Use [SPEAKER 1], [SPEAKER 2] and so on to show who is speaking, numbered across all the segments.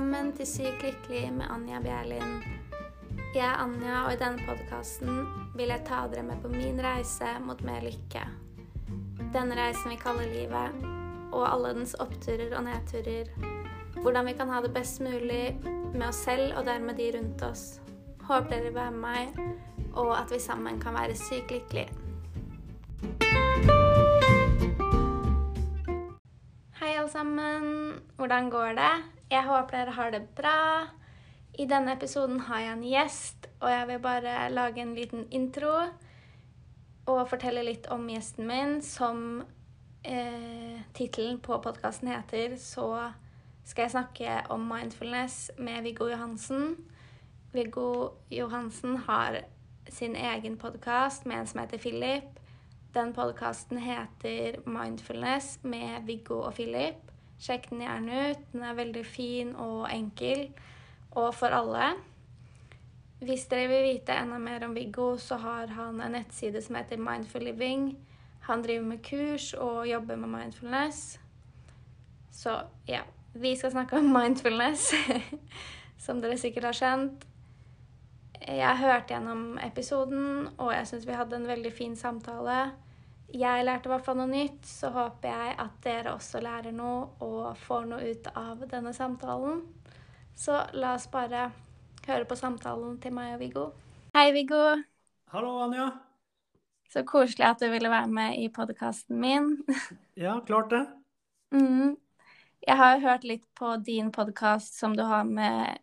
[SPEAKER 1] Velkommen til Sykt lykkelig med Anja Bjerlin. Jeg er Anja, og i denne podkasten vil jeg ta dere med på min reise mot mer lykke. Denne reisen vi kaller livet, og alle dens oppturer og nedturer. Hvordan vi kan ha det best mulig med oss selv og dermed de rundt oss. Håper dere vil være med meg, og at vi sammen kan være sykt lykkelige. Hei, alle sammen. Hvordan går det? Jeg håper dere har det bra. I denne episoden har jeg en gjest, og jeg vil bare lage en liten intro og fortelle litt om gjesten min. Som eh, tittelen på podkasten heter, så skal jeg snakke om mindfulness med Viggo Johansen. Viggo Johansen har sin egen podkast med en som heter Philip. Den podkasten heter Mindfulness med Viggo og Philip. Sjekk den gjerne ut. Den er veldig fin og enkel, og for alle. Hvis dere vil vite enda mer om Viggo, så har han en nettside som heter Mindful Living. Han driver med kurs og jobber med mindfulness. Så ja, vi skal snakke om mindfulness, som dere sikkert har skjønt. Jeg hørte gjennom episoden, og jeg syns vi hadde en veldig fin samtale. Jeg lærte i hvert fall noe nytt, så håper jeg at dere også lærer noe og får noe ut av denne samtalen. Så la oss bare høre på samtalen til meg og Viggo. Hei, Viggo.
[SPEAKER 2] Hallo, Anja.
[SPEAKER 1] Så koselig at du ville være med i podkasten min.
[SPEAKER 2] Ja, klart det.
[SPEAKER 1] Mm. Jeg har hørt litt på din podkast som du har med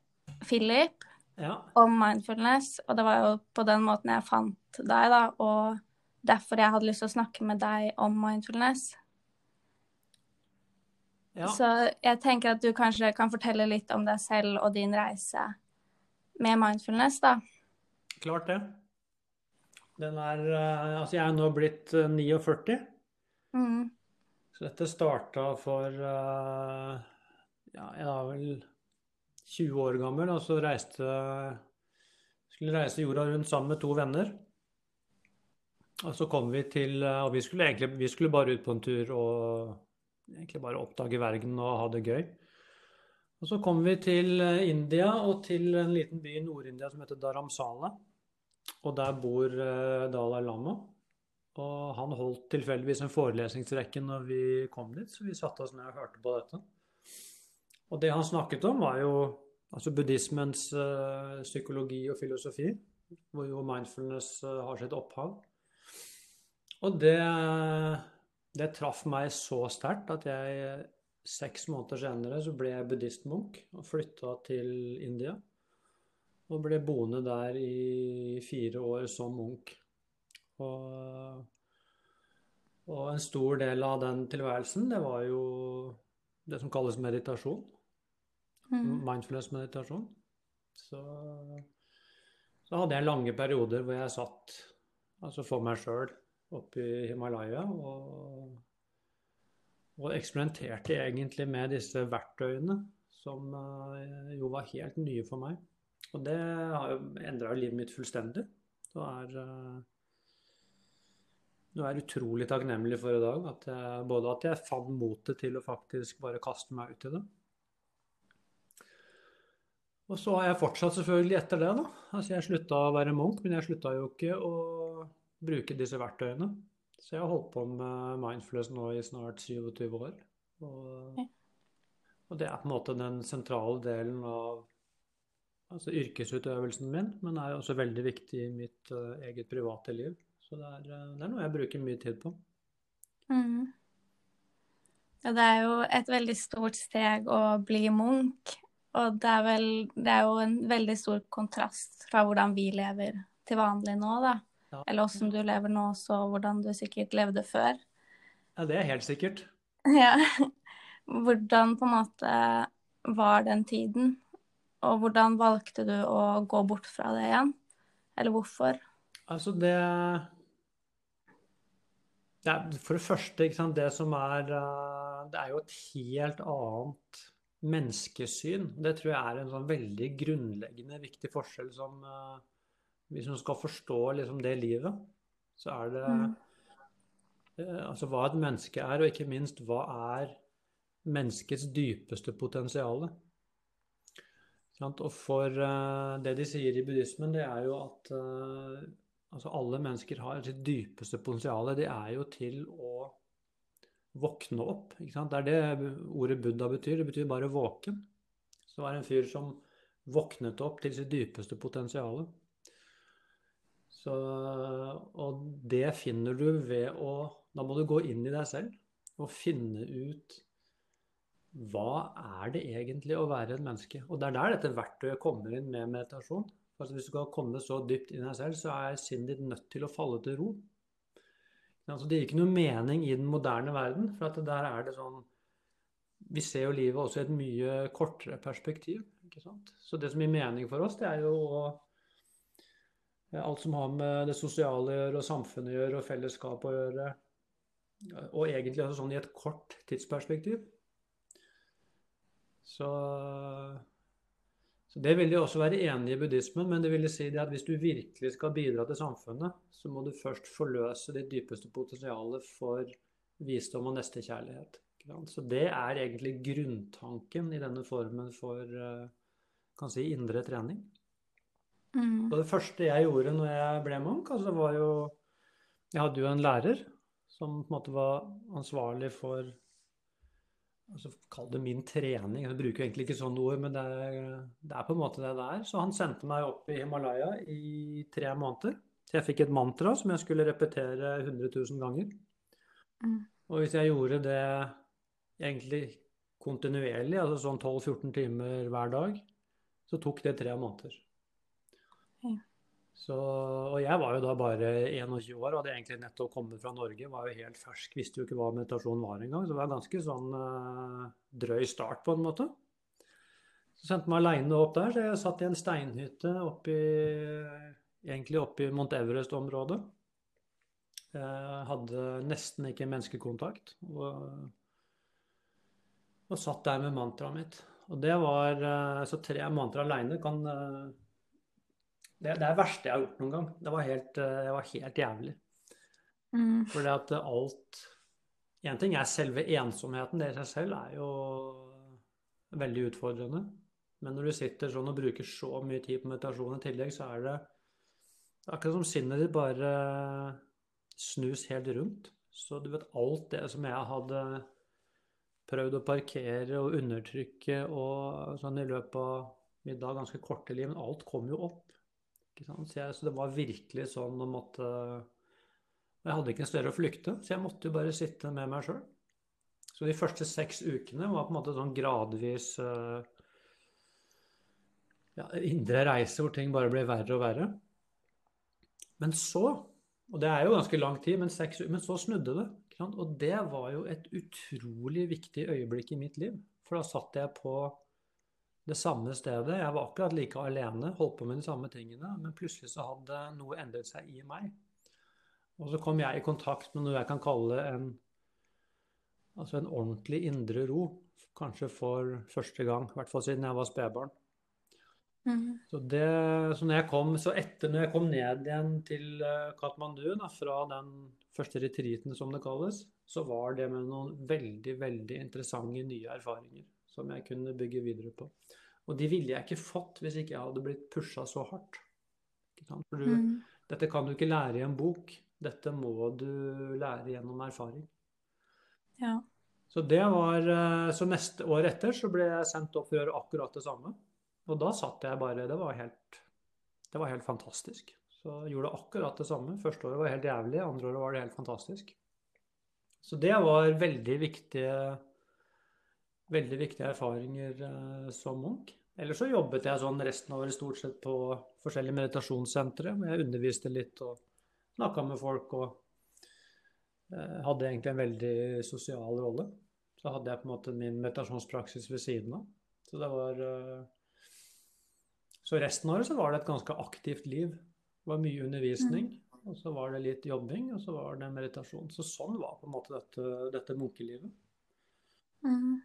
[SPEAKER 1] Philip
[SPEAKER 2] Ja.
[SPEAKER 1] om mindfulness, og det var jo på den måten jeg fant deg, da. Og derfor jeg hadde lyst til å snakke med deg om mindfulness.
[SPEAKER 2] ja.
[SPEAKER 1] Så jeg tenker at du kanskje kan fortelle litt om deg selv og din reise med mindfulness, da.
[SPEAKER 2] Klart det. Den er eh, Altså, jeg er nå blitt eh, 49,
[SPEAKER 1] Mm.
[SPEAKER 2] så dette starta for eh, Ja, jeg er vel 20 år gammel, og så reiste Skulle reise jorda rundt sammen med to venner. Og så kom vi til eh, Og vi skulle egentlig vi skulle bare ut på en tur og egentlig bare oppdage verden og ha det gøy. Og så kom vi til eh, India og til en liten by i Nord-India som heter Dharamsala. Og der bor eh, Dalai Lama. Og han holdt tilfeldigvis en forelesningsrekke når vi kom dit, så vi satte oss ned og hørte på dette. Og det han snakket om, var jo altså buddhismens psykologi og filosofi, hvor jo mindfulness har sitt opphav. Og det, det traff meg så sterkt at jeg seks måneder senere så ble jeg buddhistmunk og flytta til India. Og ble boende der i fire år som munk. Og, og en stor del av den tilværelsen, det var jo det som kalles meditasjon.
[SPEAKER 1] Mm.
[SPEAKER 2] Mindfulness-meditasjon. Så, så hadde jeg lange perioder hvor jeg satt altså for meg sjøl oppe i Himalaya og, og eksperimenterte egentlig med disse verktøyene som eh, jo var helt nye for meg. Og det har jo endra livet mitt fullstendig. det er, eh, jeg er utrolig takknemlig for i dag. At jeg, både at jeg fant motet til å faktisk bare kaste meg ut i det. Og så har jeg fortsatt selvfølgelig etter det, da. Altså jeg slutta å være munk, men jeg slutta jo ikke å bruke disse verktøyene. Så jeg har holdt på med mindfulness nå i snart 27 år. Og, og det er på en måte den sentrale delen av altså yrkesutøvelsen min, men er også veldig viktig i mitt uh, eget private liv. Så det er, uh, det er, noe jeg bruker mye tid på.
[SPEAKER 1] Mm. Ja, det er jo et veldig stort steg å bli munk. Og det er, vel, det er jo en veldig stor kontrast fra hvordan vi lever til vanlig nå, da.
[SPEAKER 2] Ja.
[SPEAKER 1] Eller åssen du lever nå også, og hvordan du sikkert levde før.
[SPEAKER 2] Ja, det er helt sikkert.
[SPEAKER 1] Ja. Hvordan på en måte var den tiden? Og hvordan valgte du å gå bort fra det igjen? Eller hvorfor?
[SPEAKER 2] Altså det, er, For det første, sant, det som er uh, Det er jo et helt annet menneskesyn. Det tror jeg er en sånn veldig grunnleggende viktig forskjell som uh, Hvis man skal forstå liksom det livet, så er det
[SPEAKER 1] Mm.
[SPEAKER 2] uh, Altså hva et menneske er, og ikke minst hva er menneskets dypeste potensial. Og for uh, det de sier i buddhismen, det er jo at uh, altså alle mennesker har sitt dypeste potensial. Det er jo til å våkne opp. Det er det ordet Buddha betyr. Det betyr bare våken. Så det var en fyr som våknet opp til sitt dypeste potensial. Så, og det finner du ved å Da må du gå inn i deg selv og finne ut hva er det egentlig å være et menneske? Og det er der dette verktøyet kommer inn med meditasjon. Altså hvis du skal komme så dypt inn i deg selv, så er sinnet ditt nødt til å falle til ro. Altså det gir ikke noe mening i den moderne verden, for at der er det sånn Vi ser jo livet også i et mye kortere perspektiv. ikke sant? Så det som gir mening for oss, det er jo å alt som har med det sosiale å gjøre, og samfunnet å gjøre, og fellesskap å gjøre. Og egentlig altså sånn i et kort tidsperspektiv. Så, så, det vil de også være enig i buddhismen, men det vil si det at hvis du virkelig skal bidra til samfunnet, så må du først forløse ditt dypeste potensial for visdom og nestekjærlighet. Så det er egentlig grunntanken i denne formen for eh, kan si, indre trening. Mm. Og det første jeg gjorde når jeg ble munk, altså var jo Jeg hadde jo en lærer som på en måte var ansvarlig for altså Kall det min trening. Jeg bruker egentlig ikke sånne ord, men det er, det er, på en måte det det er. Så han sendte meg opp i Himalaya i tre måneder. Så jeg fikk et mantra som jeg skulle repetere 100 000 ganger. Mm. Og hvis jeg gjorde det egentlig kontinuerlig, altså sånn 12-14 timer hver dag, så tok det tre måneder. Så, og jeg var jo da bare 21 år og hadde egentlig nettopp kommet fra Norge. Var jo helt fersk, visste jo ikke hva meditasjon var engang. Så det var en ganske sånn uh, drøy start på en måte. Så sendte meg aleine opp der, så jeg satt i en steinhytte oppi, egentlig oppe i Mount Everest-området. Jeg hadde nesten ikke menneskekontakt. Og, og satt der med mantraet mitt. Og det var uh, Så tre mantra aleine kan det, det er det verste jeg har gjort noen gang. Det var helt, eh, det var helt jævlig. Mm. Fordi at alt Én ting er selve ensomheten. Det i seg selv er jo veldig utfordrende. Men når du sitter sånn og bruker så mye tid på meditasjon i tillegg, så er det akkurat som sinnet ditt bare snus helt rundt. Så du vet alt det som jeg hadde prøvd å parkere og undertrykke og sånn i løpet av mitt da ganske korte liv, men alt kom jo opp. Så, jeg, så, det var virkelig sånn å måtte Jeg hadde ikke en sted å flykte, så jeg måtte jo bare sitte med meg sjøl. Så de første seks ukene var på en måte sånn gradvis uh, ja, indre reise hvor ting bare ble verre og verre. Men så, og det er jo ganske lang tid, men, seks, men så snudde det. Og det var jo et utrolig viktig øyeblikk i mitt liv. For da satt jeg på det samme stedet. Jeg var akkurat like alene, holdt på med de samme tingene, men plutselig så hadde noe endret seg i meg. Og så kom jeg i kontakt med noe jeg kan kalle en, altså en ordentlig indre ro. Kanskje for første gang, i hvert fall siden jeg var spedbarn. Mm. Så, det, så, når jeg kom, så etter når jeg kom ned igjen til eh, Katmandu, da, fra den første retreaten som det kalles, så var det med noen veldig, veldig interessante nye erfaringer som jeg kunne bygge videre på. Og de ville jeg ikke fått hvis ikke jeg hadde blitt pusha så hardt. For du, mm. dette kan du ikke lære i en bok. Dette må du lære gjennom erfaring.
[SPEAKER 1] Ja.
[SPEAKER 2] Så det var eh, Så neste år etter så ble jeg sendt opp for å gjøre akkurat det samme. Og da satt jeg bare Det var helt, det var helt fantastisk. Så jeg gjorde akkurat det samme. Første året var helt jævlig, andre året var det helt fantastisk. Så det var veldig viktige veldig viktige erfaringer uh, som munk. Ellers så jobbet jeg sånn resten av året stort sett på forskjellige meditasjonssentre. Hvor jeg underviste litt og snakka med folk og uh, hadde egentlig en veldig sosial rolle. Så hadde jeg på en måte min meditasjonspraksis ved siden av. Så det var uh, Så resten av året så var det et ganske aktivt liv. Det var mye undervisning. Mm. Og så var det litt jobbing, og så var det meditasjon. Så sånn var på en måte dette, dette munkelivet. Mm.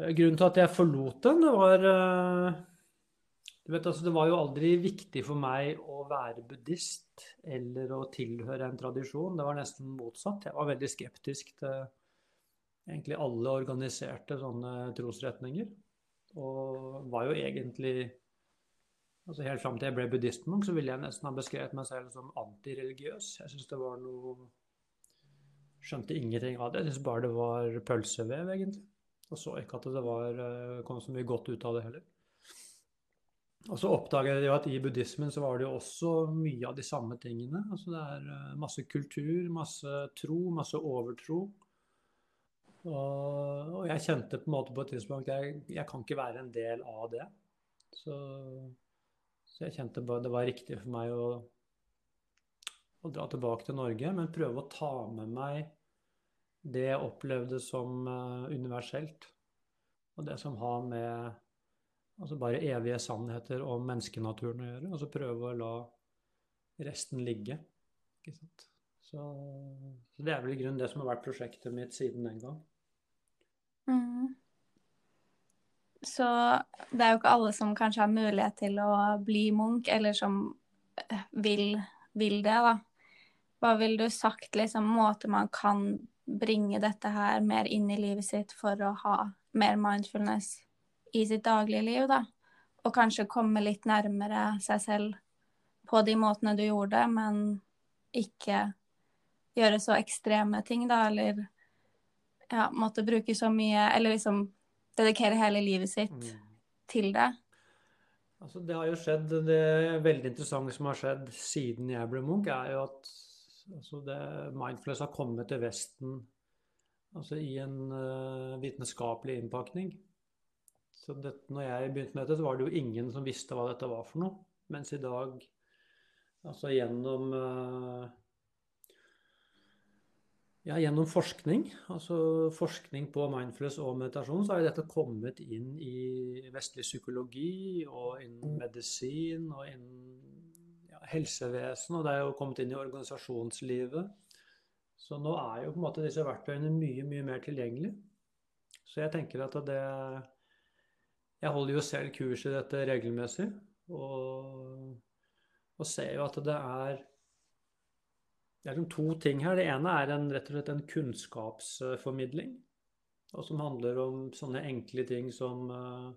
[SPEAKER 2] Eh, grunnen til at jeg forlot den, var eh, du vet, altså, Det var jo aldri viktig for meg å være buddhist eller å tilhøre en tradisjon. Det var nesten motsatt. Jeg var veldig skeptisk til egentlig alle organiserte sånne trosretninger. Og var jo egentlig Altså Helt fram til jeg ble buddhistmunk, så ville jeg nesten ha beskrevet meg selv som antireligiøs. Jeg syns det var noe Skjønte ingenting av det. Jeg syns bare det var pølsevev, egentlig. Og så ikke at det var, eh, kom så mye godt ut av det heller. Og så oppdaget jeg jo at i buddhismen så var det jo også mye av de samme tingene. Altså det er eh, masse kultur, masse tro, masse overtro. Og, og jeg kjente på en måte på et tidspunkt at jeg, jeg kan ikke være en del av det. Så, så jeg kjente bare det var riktig for meg å, å dra tilbake til Norge, men prøve å ta med meg det jeg opplevde som uh, universelt. Og det som har med altså bare evige sannheter om menneskenaturen å gjøre. Og så prøve å la resten ligge. Ikke sant? Så, så det er vel i grunnen det som har vært prosjektet mitt siden den gang.
[SPEAKER 1] Mm. Så det er jo ikke alle som kanskje har mulighet til å bli munk, eller som eh, vil, vil det, da. Hva ville du sagt, liksom, måter man kan bringe dette her mer inn i livet sitt for å ha mer mindfulness i sitt daglige liv, da. Og kanskje komme litt nærmere seg selv på de måtene du gjorde men ikke gjøre så ekstreme ting, da, eller ja, måtte bruke så mye Eller liksom dedikere hele livet sitt mm. til det.
[SPEAKER 2] Altså, det har jo skjedd Det veldig interessante som har skjedd siden jeg ble Munch, er jo at altså det, mindfulness har kommet til Vesten altså i en uh, vitenskapelig innpakning. Så det, når jeg begynte med dette, så var det jo ingen som visste hva dette var for noe. Mens i dag, altså gjennom uh, ja, gjennom forskning, altså forskning på mindfulness og meditasjon, så har dette kommet inn i vestlig psykologi og innen medisin og innen ja, helsevesen, og det er jo kommet inn i organisasjonslivet. Så nå er jo på en måte disse verktøyene mye, mye mer tilgjengelige. Så jeg tenker at det Jeg holder jo selv kurs i dette regelmessig, og, og ser jo at det er det er to ting her. Det ene er en, rett og slett en kunnskapsformidling. Og som handler om sånne enkle ting som uh,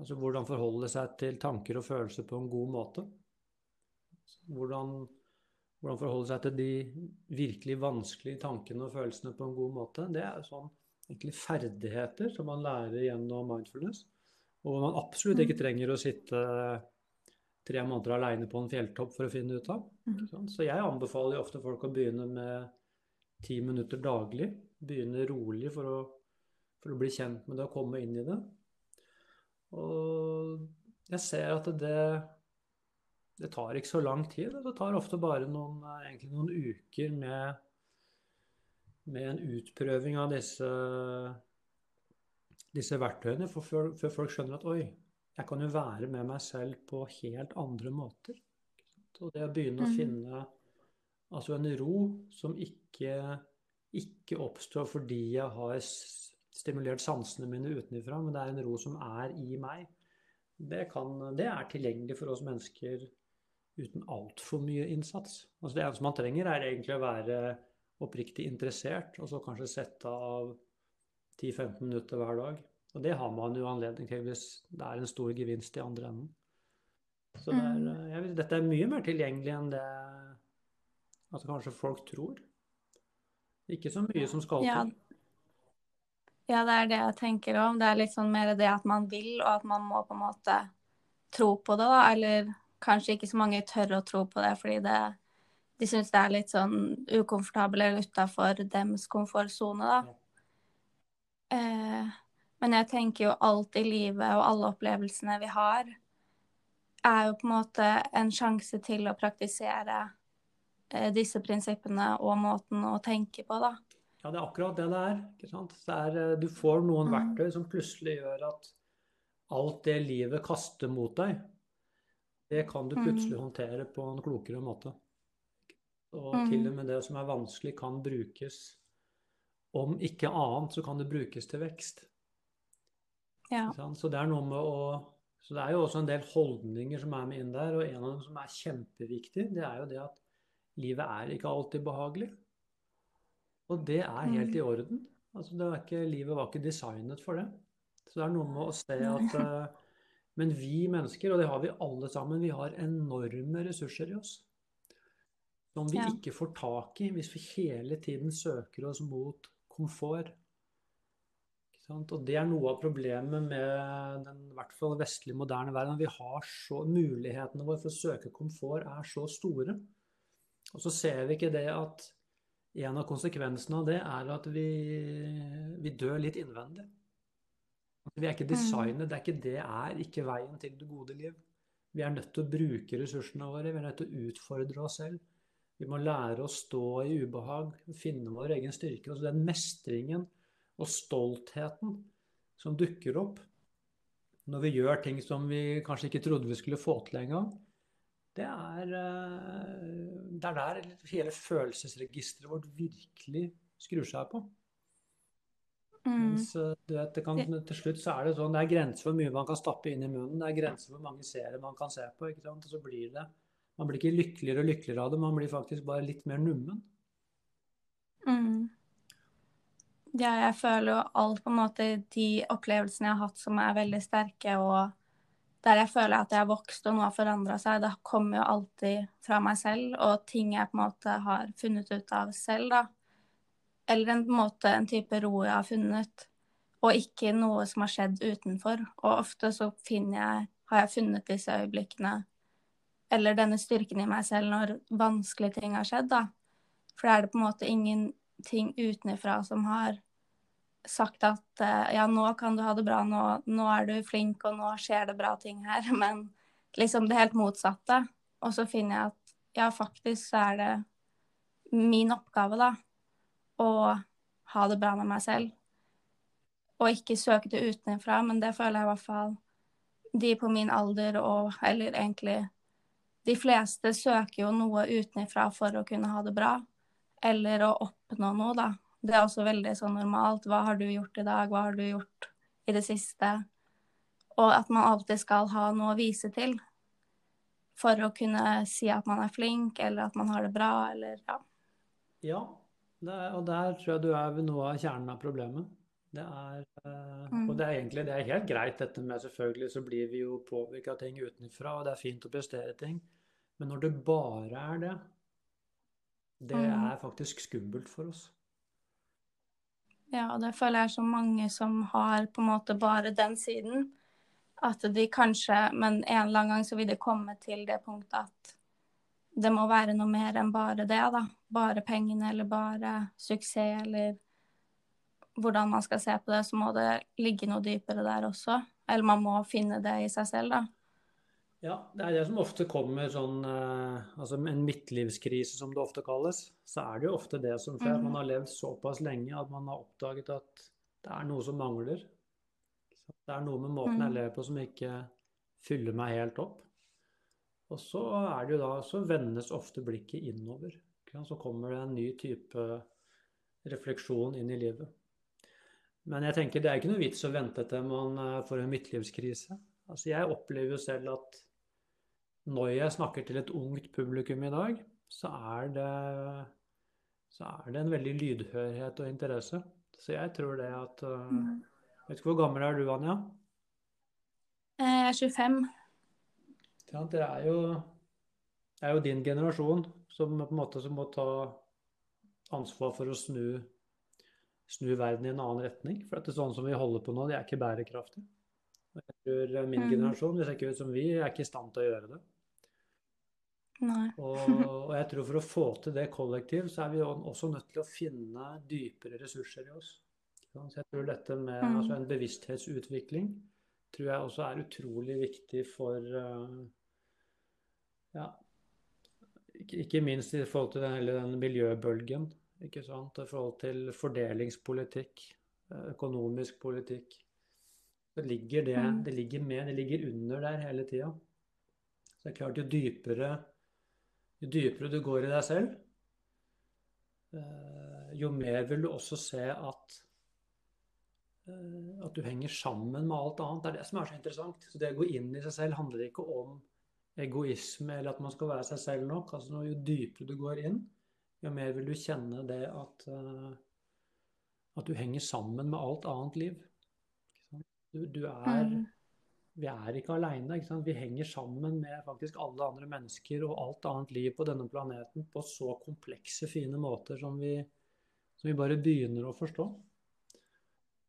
[SPEAKER 2] altså hvordan forholde seg til tanker og følelser på en god måte. Hvordan hvordan forholde seg til de virkelig vanskelige tankene og følelsene på en god måte. Det er sånn egentlig ferdigheter som man lærer gjennom mindfulness. Og man absolutt ikke mm. trenger å sitte tre måneder aleine på en fjelltopp for å finne ut av. Mm. Så jeg anbefaler ofte folk å begynne med ti minutter daglig. Begynne rolig for å, for å bli kjent med det og komme inn i det. Og jeg ser at det det tar ikke så lang tid. Det tar ofte bare noen, eh, noen uker med, med, en utprøving av disse, disse verktøyene før, før, folk skjønner at oi, jeg kan jo være med meg selv på helt andre måter. Og det å begynne å mm. finne altså en ro som ikke, ikke oppstår fordi jeg har stimulert sansene mine utenfra, men det er en ro som er i meg. Det, kan, det er tilgjengelig for oss mennesker uten altfor mye innsats. Altså det eneste man trenger, er egentlig å være oppriktig interessert, og så kanskje sette av 10-15 minutter hver dag. Og det har man jo anledning til hvis det er en stor gevinst i andre enden. Så det er, mm. jeg, dette er mye mer tilgjengelig enn det at kanskje folk tror. Ikke så mye som skal
[SPEAKER 1] til. Ja, det er det jeg tenker om. Det er litt sånn mer det at man vil, og at man må på en måte tro på det, da. Eller kanskje ikke så mange tør å tro på det fordi det, de syns det er litt sånn ukomfortabelt eller utafor deres komfortsone, da. Eh, men jeg tenker jo alt i livet og alle opplevelsene vi har, er jo på en måte en sjanse til å praktisere eh, disse prinsippene og måten å tenke på, da.
[SPEAKER 2] Ja, det er akkurat det det er. ikke sant? Er, eh, du får noen mm. verktøy som plutselig gjør at alt det livet kaster mot deg, det kan du plutselig mm. håndtere på en klokere måte. Og mm. til og med det som er vanskelig, kan brukes Om ikke annet, så kan det brukes til vekst. Ja. Så det er noe med å så det er jo også en del holdninger som er med inn der, og en av dem som er kjempeviktig, det er jo det at livet er ikke alltid behagelig. Og det er helt i mm. orden. Altså, ikke, livet var ikke designet for det. Så det er noe med å se at uh, Men vi mennesker, og det har vi alle sammen, vi har enorme ressurser i oss. Som vi
[SPEAKER 1] Ja.
[SPEAKER 2] ikke får tak i hvis vi hele tiden søker oss mot komfort. Og det er noe av problemet med den i hvert fall vestlige, moderne verden. Vi har så, Mulighetene våre for å søke komfort er så store. Og så ser vi ikke det at en av konsekvensene av det er at vi, vi dør litt innvendig. Vi er ikke designet, det er ikke det er ikke veien til det gode liv. Vi er nødt til å bruke ressursene våre, vi er nødt til å utfordre oss selv. Vi må lære å stå i ubehag, finne vår egen styrke. Altså den mestringen og stoltheten som dukker opp når vi gjør ting som vi kanskje ikke trodde vi skulle få til engang, det er, eh, det er der hele følelsesregisteret vårt virkelig skrur seg på.
[SPEAKER 1] Mm.
[SPEAKER 2] Eh, vet, det kan, til slutt så er det sånn, det er grenser for hvor mye man kan stappe inn i munnen. Det er grenser for hvor mange serier man kan se på. ikke sant? Og så blir det, Man blir ikke lykkeligere og lykkeligere av det, man blir faktisk bare litt mer nummen.
[SPEAKER 1] Mm. Ja, jeg føler jo alt på en måte de opplevelsene jeg har hatt som er veldig sterke, og der jeg føler at jeg har vokst og noe har forandra seg, det kommer jo alltid fra meg selv, og ting jeg på en måte har funnet ut av selv, da. Eller en, måte en type ro jeg har funnet, og ikke noe som har skjedd utenfor. Og ofte så jeg, har jeg funnet disse øyeblikkene, eller denne styrken i meg selv når vanskelige ting har skjedd, da. For da er det på en måte ingenting utenfra som har sagt at eh, ja, nå kan du ha det bra, nå, nå er du flink, og nå skjer det bra ting her. Men liksom det helt motsatte. Og så finner jeg at ja, faktisk så er det min oppgave, da, å ha det bra med meg selv. Og ikke søke det utenfra, men det føler jeg i hvert fall de på min alder og Eller egentlig de fleste søker jo noe utenfra for å kunne ha det bra, eller å oppnå noe, da. Det er også veldig sånn normalt. Hva har du gjort i dag? Hva har du gjort i det siste? Og at man alltid skal ha noe å vise til for å kunne si at man er flink, eller at man har det bra, eller ja.
[SPEAKER 2] Ja, er, og der tror jeg du er ved noe av kjernen av problemet. Det er, eh,
[SPEAKER 1] Mm.
[SPEAKER 2] Og det er egentlig det er helt greit, dette med selvfølgelig så blir vi jo påvirka av ting utenfra, og det er fint å prestere ting. Men når det bare er det, det
[SPEAKER 1] Mm.
[SPEAKER 2] er faktisk skummelt for oss.
[SPEAKER 1] Ja, og det føler jeg er så mange som har på en måte bare den siden. At de kanskje, men en eller annen gang så vil det komme til det punktet at det må være noe mer enn bare det, da. Bare pengene eller bare suksess eller hvordan man skal se på det, så må det ligge noe dypere der også. Eller man må finne det i seg selv, da.
[SPEAKER 2] Ja, det er det som ofte kommer sånn eh, Altså en midtlivskrise, som det ofte kalles. Så er det jo ofte det som skjer. Man har levd såpass lenge at man har oppdaget at det er noe som mangler. Det er noe med måten jeg
[SPEAKER 1] Mm.
[SPEAKER 2] lever på som ikke fyller meg helt opp. Og så er det jo da, så vendes ofte blikket innover. Så kommer det en ny type refleksjon inn i livet. Men jeg tenker det er ikke noe vits å vente til man eh, får en midtlivskrise. Altså jeg opplever jo selv at når jeg snakker til et ungt publikum i dag, så er det, så er det en veldig lydhørhet og interesse. Så jeg tror det at eh,
[SPEAKER 1] Mm.
[SPEAKER 2] Vet ikke hvor gammel er du, Anja?
[SPEAKER 1] Eh, Jeg er 25.
[SPEAKER 2] Ja, det er jo, det er jo din generasjon som på en måte som må ta ansvar for å snu, snu verden i en annen retning. For at det er sånn som vi holder på nå, det er ikke bærekraftig. Jeg tror min
[SPEAKER 1] Mm.
[SPEAKER 2] generasjon, hvis ikke ut som vi, er ikke i stand til å gjøre det. Og, og jeg tror for å få til det kollektiv, så er vi også nødt til å finne dypere ressurser i oss. Så jeg tror dette med
[SPEAKER 1] Mm.
[SPEAKER 2] altså en bevissthetsutvikling tror jeg også er utrolig viktig for eh, ja, ikke, minst i forhold til den, hele den miljøbølgen. Ikke sant? I forhold til fordelingspolitikk, eh, økonomisk politikk. Så ligger det,
[SPEAKER 1] Mm.
[SPEAKER 2] det ligger med, det ligger under der hele tida. Så det er klart, jo dypere, jo dypere du går i deg selv, eh, jo mer vil du også se at eh, at du henger sammen med alt annet. Det er det som er så interessant. Så det å gå inn i seg selv handler ikke om egoisme eller at man skal være seg selv nok. Altså Jo dypere du går inn, jo mer vil du kjenne det at, eh, at du henger sammen med alt annet liv. Du, du er
[SPEAKER 1] Mm.
[SPEAKER 2] vi er ikke aleine. Vi henger sammen med faktisk alle andre mennesker og alt annet liv på denne planeten på så komplekse, fine måter som vi, som vi bare begynner å forstå.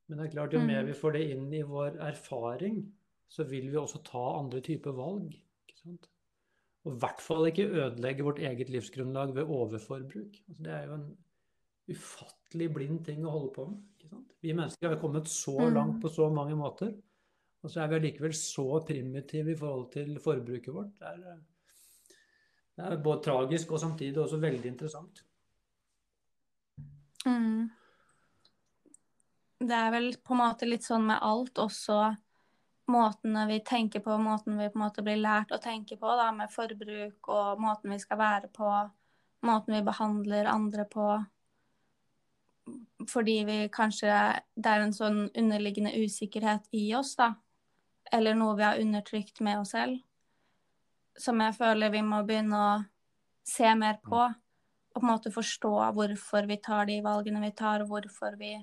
[SPEAKER 2] Men det er klart, jo mer
[SPEAKER 1] Mm.
[SPEAKER 2] vi får det inn i vår erfaring, så vil vi også ta andre typer valg. Ikke sant? Og i hvert fall ikke ødelegge vårt eget livsgrunnlag ved overforbruk. Altså, det er jo en ufattelig blind ting å holde på med. ikke sant? Vi mennesker har kommet så
[SPEAKER 1] Mm.
[SPEAKER 2] langt på så mange måter, og så er vi allikevel så primitive i forhold til forbruket vårt. Det er, eh, det er både tragisk og samtidig også veldig interessant.
[SPEAKER 1] Mm. Det er vel på en måte litt sånn med alt, også måtene vi tenker på, måten vi på en måte blir lært å tenke på, da, med forbruk og måten vi skal være på, måten vi behandler andre på. Fordi vi kanskje Det er en sånn underliggende usikkerhet i oss, da. Eller noe vi har undertrykt med oss selv. Som jeg føler vi må begynne å se mer på. Og på en måte forstå hvorfor vi tar de valgene vi tar, og hvorfor vi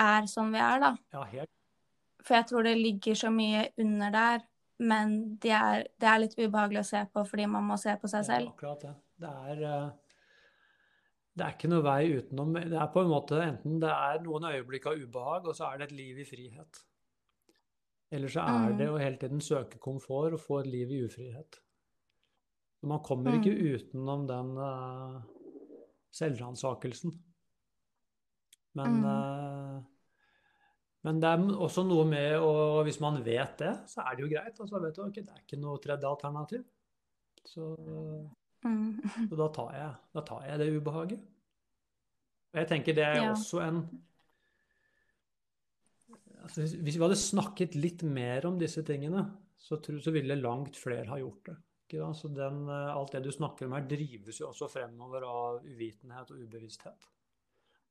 [SPEAKER 1] er som vi er, da.
[SPEAKER 2] Ja, helt.
[SPEAKER 1] For jeg tror det ligger så mye under der, men det er, det er litt ubehagelig å se på fordi man må se på seg
[SPEAKER 2] Ja,
[SPEAKER 1] selv.
[SPEAKER 2] akkurat det. Det er, eh, det er ikke noe vei utenom. Det er på en måte enten det er noen øyeblikk av ubehag, og så er det et liv i frihet. Eller så er
[SPEAKER 1] Mm.
[SPEAKER 2] det å hele tiden søke komfort og få et liv i ufrihet. Man kommer ikke
[SPEAKER 1] Mm.
[SPEAKER 2] utenom den uh, selvransakelsen. Men,
[SPEAKER 1] Mm.
[SPEAKER 2] eh, men det er også noe med å Hvis man vet det, så er det jo greit. Altså, vet du, okay, det er ikke noe tredje alternativ. Så
[SPEAKER 1] Mm.
[SPEAKER 2] så da tar jeg, da tar jeg det ubehaget. Og jeg tenker det er
[SPEAKER 1] Ja.
[SPEAKER 2] også en altså hvis, vi hadde snakket litt mer om disse tingene, så, så ville langt flere ha gjort det. Så den, eh, alt det du snakker om her, drives jo også fremover av uvitenhet og ubevissthet.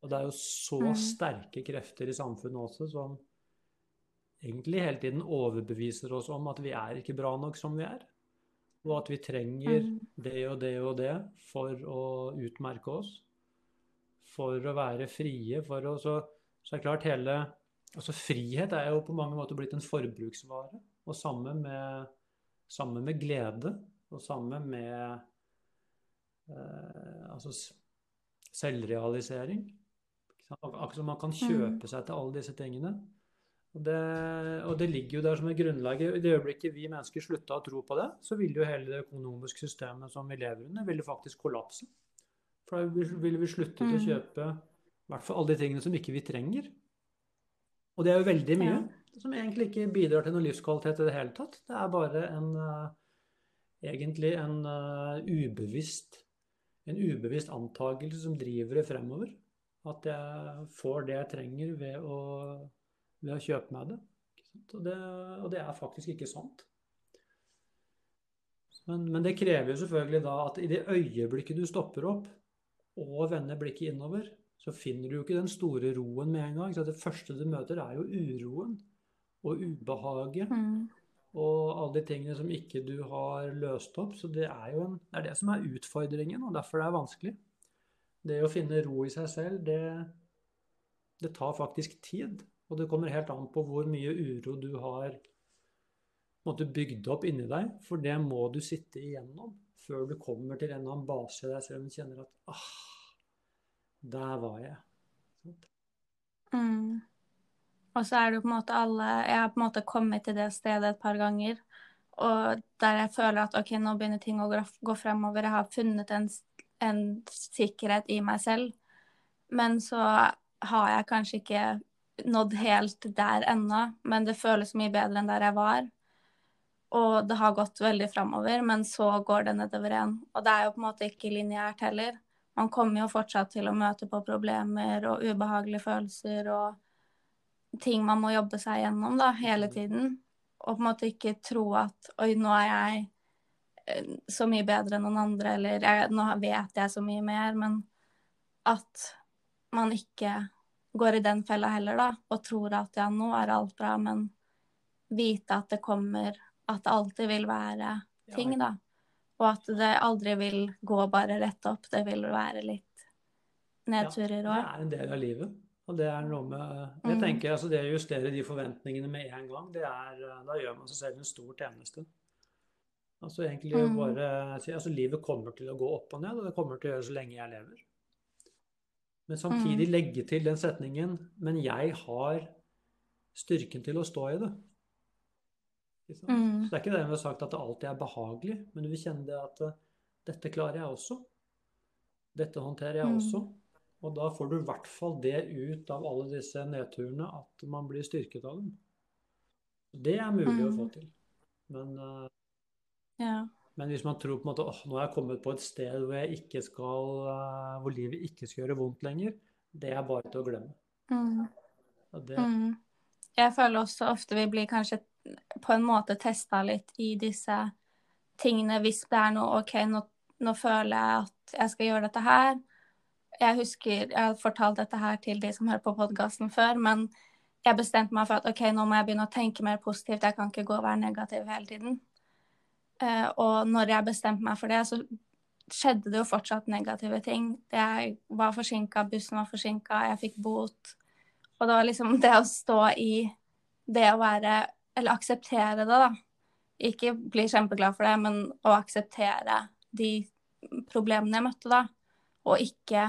[SPEAKER 2] Og det er jo så
[SPEAKER 1] Mm.
[SPEAKER 2] sterke krefter i samfunnet også som egentlig hele tiden overbeviser oss om at vi er ikke bra nok som vi er. Og at vi trenger
[SPEAKER 1] Mm.
[SPEAKER 2] det og det og det for å utmerke oss. For å være frie. For å, så, så er det klart hele altså Frihet er jo på mange måter blitt en forbruksvare. Og samme med, samme med glede, og samme med eh, altså selvrealisering. Akkurat som man kan kjøpe seg til alle disse tingene. Og det, og det ligger jo der som et grunnlag. I det øyeblikket vi mennesker slutta å tro på det, så ville jo hele det økonomiske systemet som vi lever under, ville faktisk kollapse. For da ville vi slutte mm. å
[SPEAKER 1] Mm.
[SPEAKER 2] kjøpe i hvert fall alle de tingene som ikke vi trenger. Og det er jo veldig mye
[SPEAKER 1] Ja.
[SPEAKER 2] som egentlig ikke bidrar til noe livskvalitet i det hele tatt. Det er bare en eh, egentlig en uh, ubevisst en ubevisst antakelse som driver det fremover. At jeg får det jeg trenger ved å, ved å kjøpe meg det. Og det. Og det er faktisk ikke sant. Men, men det krever jo selvfølgelig da at i det øyeblikket du stopper opp og vender blikket innover, så finner du jo ikke den store roen med en gang. Så det første du møter, er jo uroen og ubehaget
[SPEAKER 1] Mm.
[SPEAKER 2] og alle de tingene som ikke du har løst opp. Så det er jo en, det, er det som er utfordringen, og derfor det er vanskelig. Det å finne ro i seg selv, det, det tar faktisk tid. Og det kommer helt an på hvor mye uro du har måte, bygd opp inni deg. For det må du sitte igjennom før du kommer til en eller annen base der selv om du kjenner at ah, der var jeg.
[SPEAKER 1] Mm. Og så er det jo på en måte alle Jeg har på en måte kommet til det stedet et par ganger, og der jeg føler at OK, nå begynner ting å gå fremover. Jeg har funnet en, en sikkerhet i meg selv. Men så har jeg kanskje ikke nådd helt der ennå, men det føles mye bedre enn der jeg var. Og det har gått veldig framover, men så går det nedover igjen. Og det er jo på en måte ikke lineært heller. Man kommer jo fortsatt til å møte på problemer og ubehagelige følelser og ting man må jobbe seg gjennom da, hele tiden. Og på en måte ikke tro at oi, nå er jeg så mye bedre enn noen andre, eller jeg, nå vet jeg så mye mer, men at man ikke går i den fella heller, da, og tror at ja, nå er alt bra, men vite at det kommer, at det alltid vil være ting, da. Og at det aldri vil gå bare rett opp, det vil være litt nedturer
[SPEAKER 2] Det er en del av livet. Og det er noe med Jeg
[SPEAKER 1] Mm.
[SPEAKER 2] tenker altså det å justere de forventningene med en gang, det er eh, Da gjør man seg selv en stor tjeneste. Altså egentlig
[SPEAKER 1] Mm.
[SPEAKER 2] bare Altså livet kommer til å gå opp og ned, og det kommer til å gjøre så lenge jeg lever. Men samtidig
[SPEAKER 1] Mm.
[SPEAKER 2] legge til den setningen Men jeg har styrken til å stå i det. Ikke sant?
[SPEAKER 1] Mm.
[SPEAKER 2] Så det er ikke det vi har sagt at det alltid er behagelig, men du vil kjenne det at eh, dette klarer jeg også. Dette håndterer jeg
[SPEAKER 1] Mm.
[SPEAKER 2] også. Og da får du i hvert fall det ut av alle disse nedturene at man blir styrket av dem. Det er mulig å få
[SPEAKER 1] Mm.
[SPEAKER 2] til. Men, eh,
[SPEAKER 1] Ja.
[SPEAKER 2] men hvis man tror på en måte åh, nå har jeg kommet på et sted hvor, jeg ikke skal, eh, hvor livet ikke skal gjøre vondt lenger, det er bare til å glemme.
[SPEAKER 1] Mm.
[SPEAKER 2] Det,
[SPEAKER 1] Mm. Jeg føler også ofte vi blir kanskje på en måte testa litt i disse tingene hvis det er noe OK, nå, nå føler jeg at jeg skal gjøre dette her. Jeg husker jeg har fortalt dette her til de som hører på podkasten før, men jeg bestemte meg for at OK, nå må jeg begynne å tenke mer positivt. Jeg kan ikke gå og være negativ hele tiden. Eh, og når jeg bestemte meg for det, så skjedde det jo fortsatt negative ting. Jeg var forsinka, bussen var forsinka, jeg fikk bot. Og det var liksom det å stå i det å være Eller akseptere det, da. Ikke bli kjempeglad for det, men å akseptere de problemene jeg møtte, da. Og ikke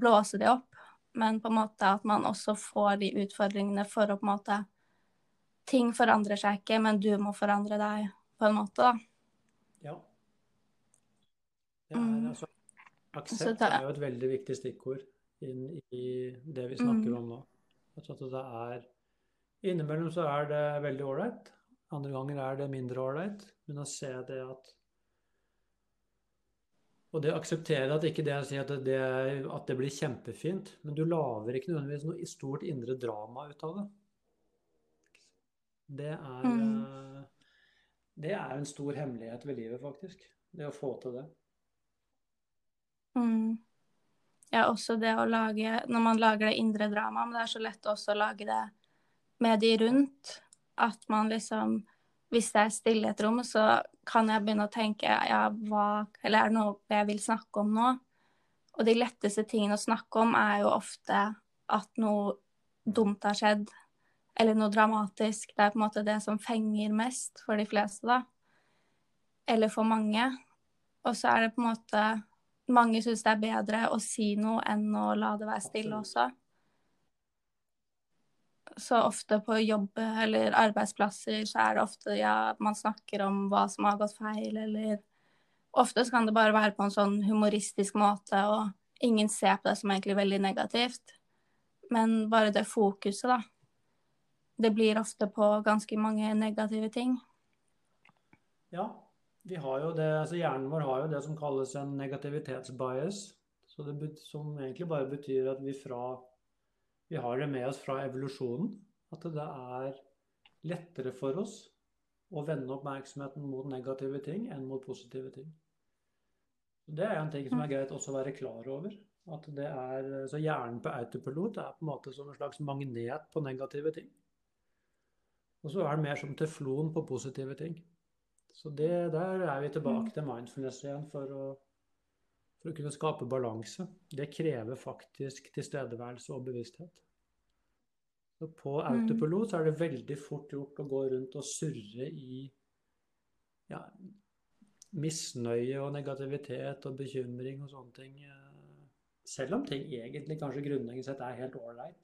[SPEAKER 1] blåse de opp, men på en måte at man også får de utfordringene for å på en måte Ting forandrer seg ikke, men du må forandre deg, på en måte, da.
[SPEAKER 2] ja. Det er,
[SPEAKER 1] Mm.
[SPEAKER 2] altså, aksept er jo et veldig viktig stikkord inn i det vi snakker
[SPEAKER 1] Mm.
[SPEAKER 2] om nå. Altså at det er Innimellom så er det veldig ålreit, andre ganger er det mindre ålreit. Men å se det at Og det å akseptere at ikke det jeg sier at det, at det blir kjempefint, men du lager ikke nødvendigvis noe stort indre drama ut av det. Det er
[SPEAKER 1] Mm.
[SPEAKER 2] eh, Det er en stor hemmelighet ved livet, faktisk. Det å få til det.
[SPEAKER 1] Mm. Ja, også det å lage Når man lager det indre drama, men det er så lett også å lage det med de rundt. At man liksom Hvis det er stille i et rom, så kan jeg begynne å tenke ja, hva Eller er det noe jeg vil snakke om nå? Og de letteste tingene å snakke om er jo ofte at noe dumt har skjedd, eller noe dramatisk. Det er på en måte det som fenger mest for de fleste, da. Eller for mange. Og så er det på en måte Mange syns det er bedre å si noe enn å la det være stille også. Så ofte på jobb eller arbeidsplasser så er det ofte ja, man snakker om hva som har gått feil, eller Ofte så kan det bare være på en sånn humoristisk måte, og ingen ser på det som egentlig veldig negativt. Men bare det fokuset, da. Det blir ofte på ganske mange negative ting.
[SPEAKER 2] Ja, vi har jo det, altså hjernen vår har jo det som kalles en negativitetsbias. Så det, som egentlig bare betyr at vi fra Vi har det med oss fra evolusjonen. At det er lettere for oss å vende oppmerksomheten mot negative ting enn mot positive ting. Det er en ting som er greit også å være klar over. At det er, så hjernen på autopilot er på en måte som en slags magnet på negative ting. Og så er det mer som teflon på positive ting. Så det, der er vi tilbake til mindfulness igjen for å, for å kunne skape balanse. Det krever faktisk tilstedeværelse og bevissthet. Så på autopilot så er det veldig fort gjort å gå rundt og surre i ja, misnøye og negativitet og bekymring og sånne ting. eh, Selv om ting egentlig kanskje grunnleggende sett er helt ålreit.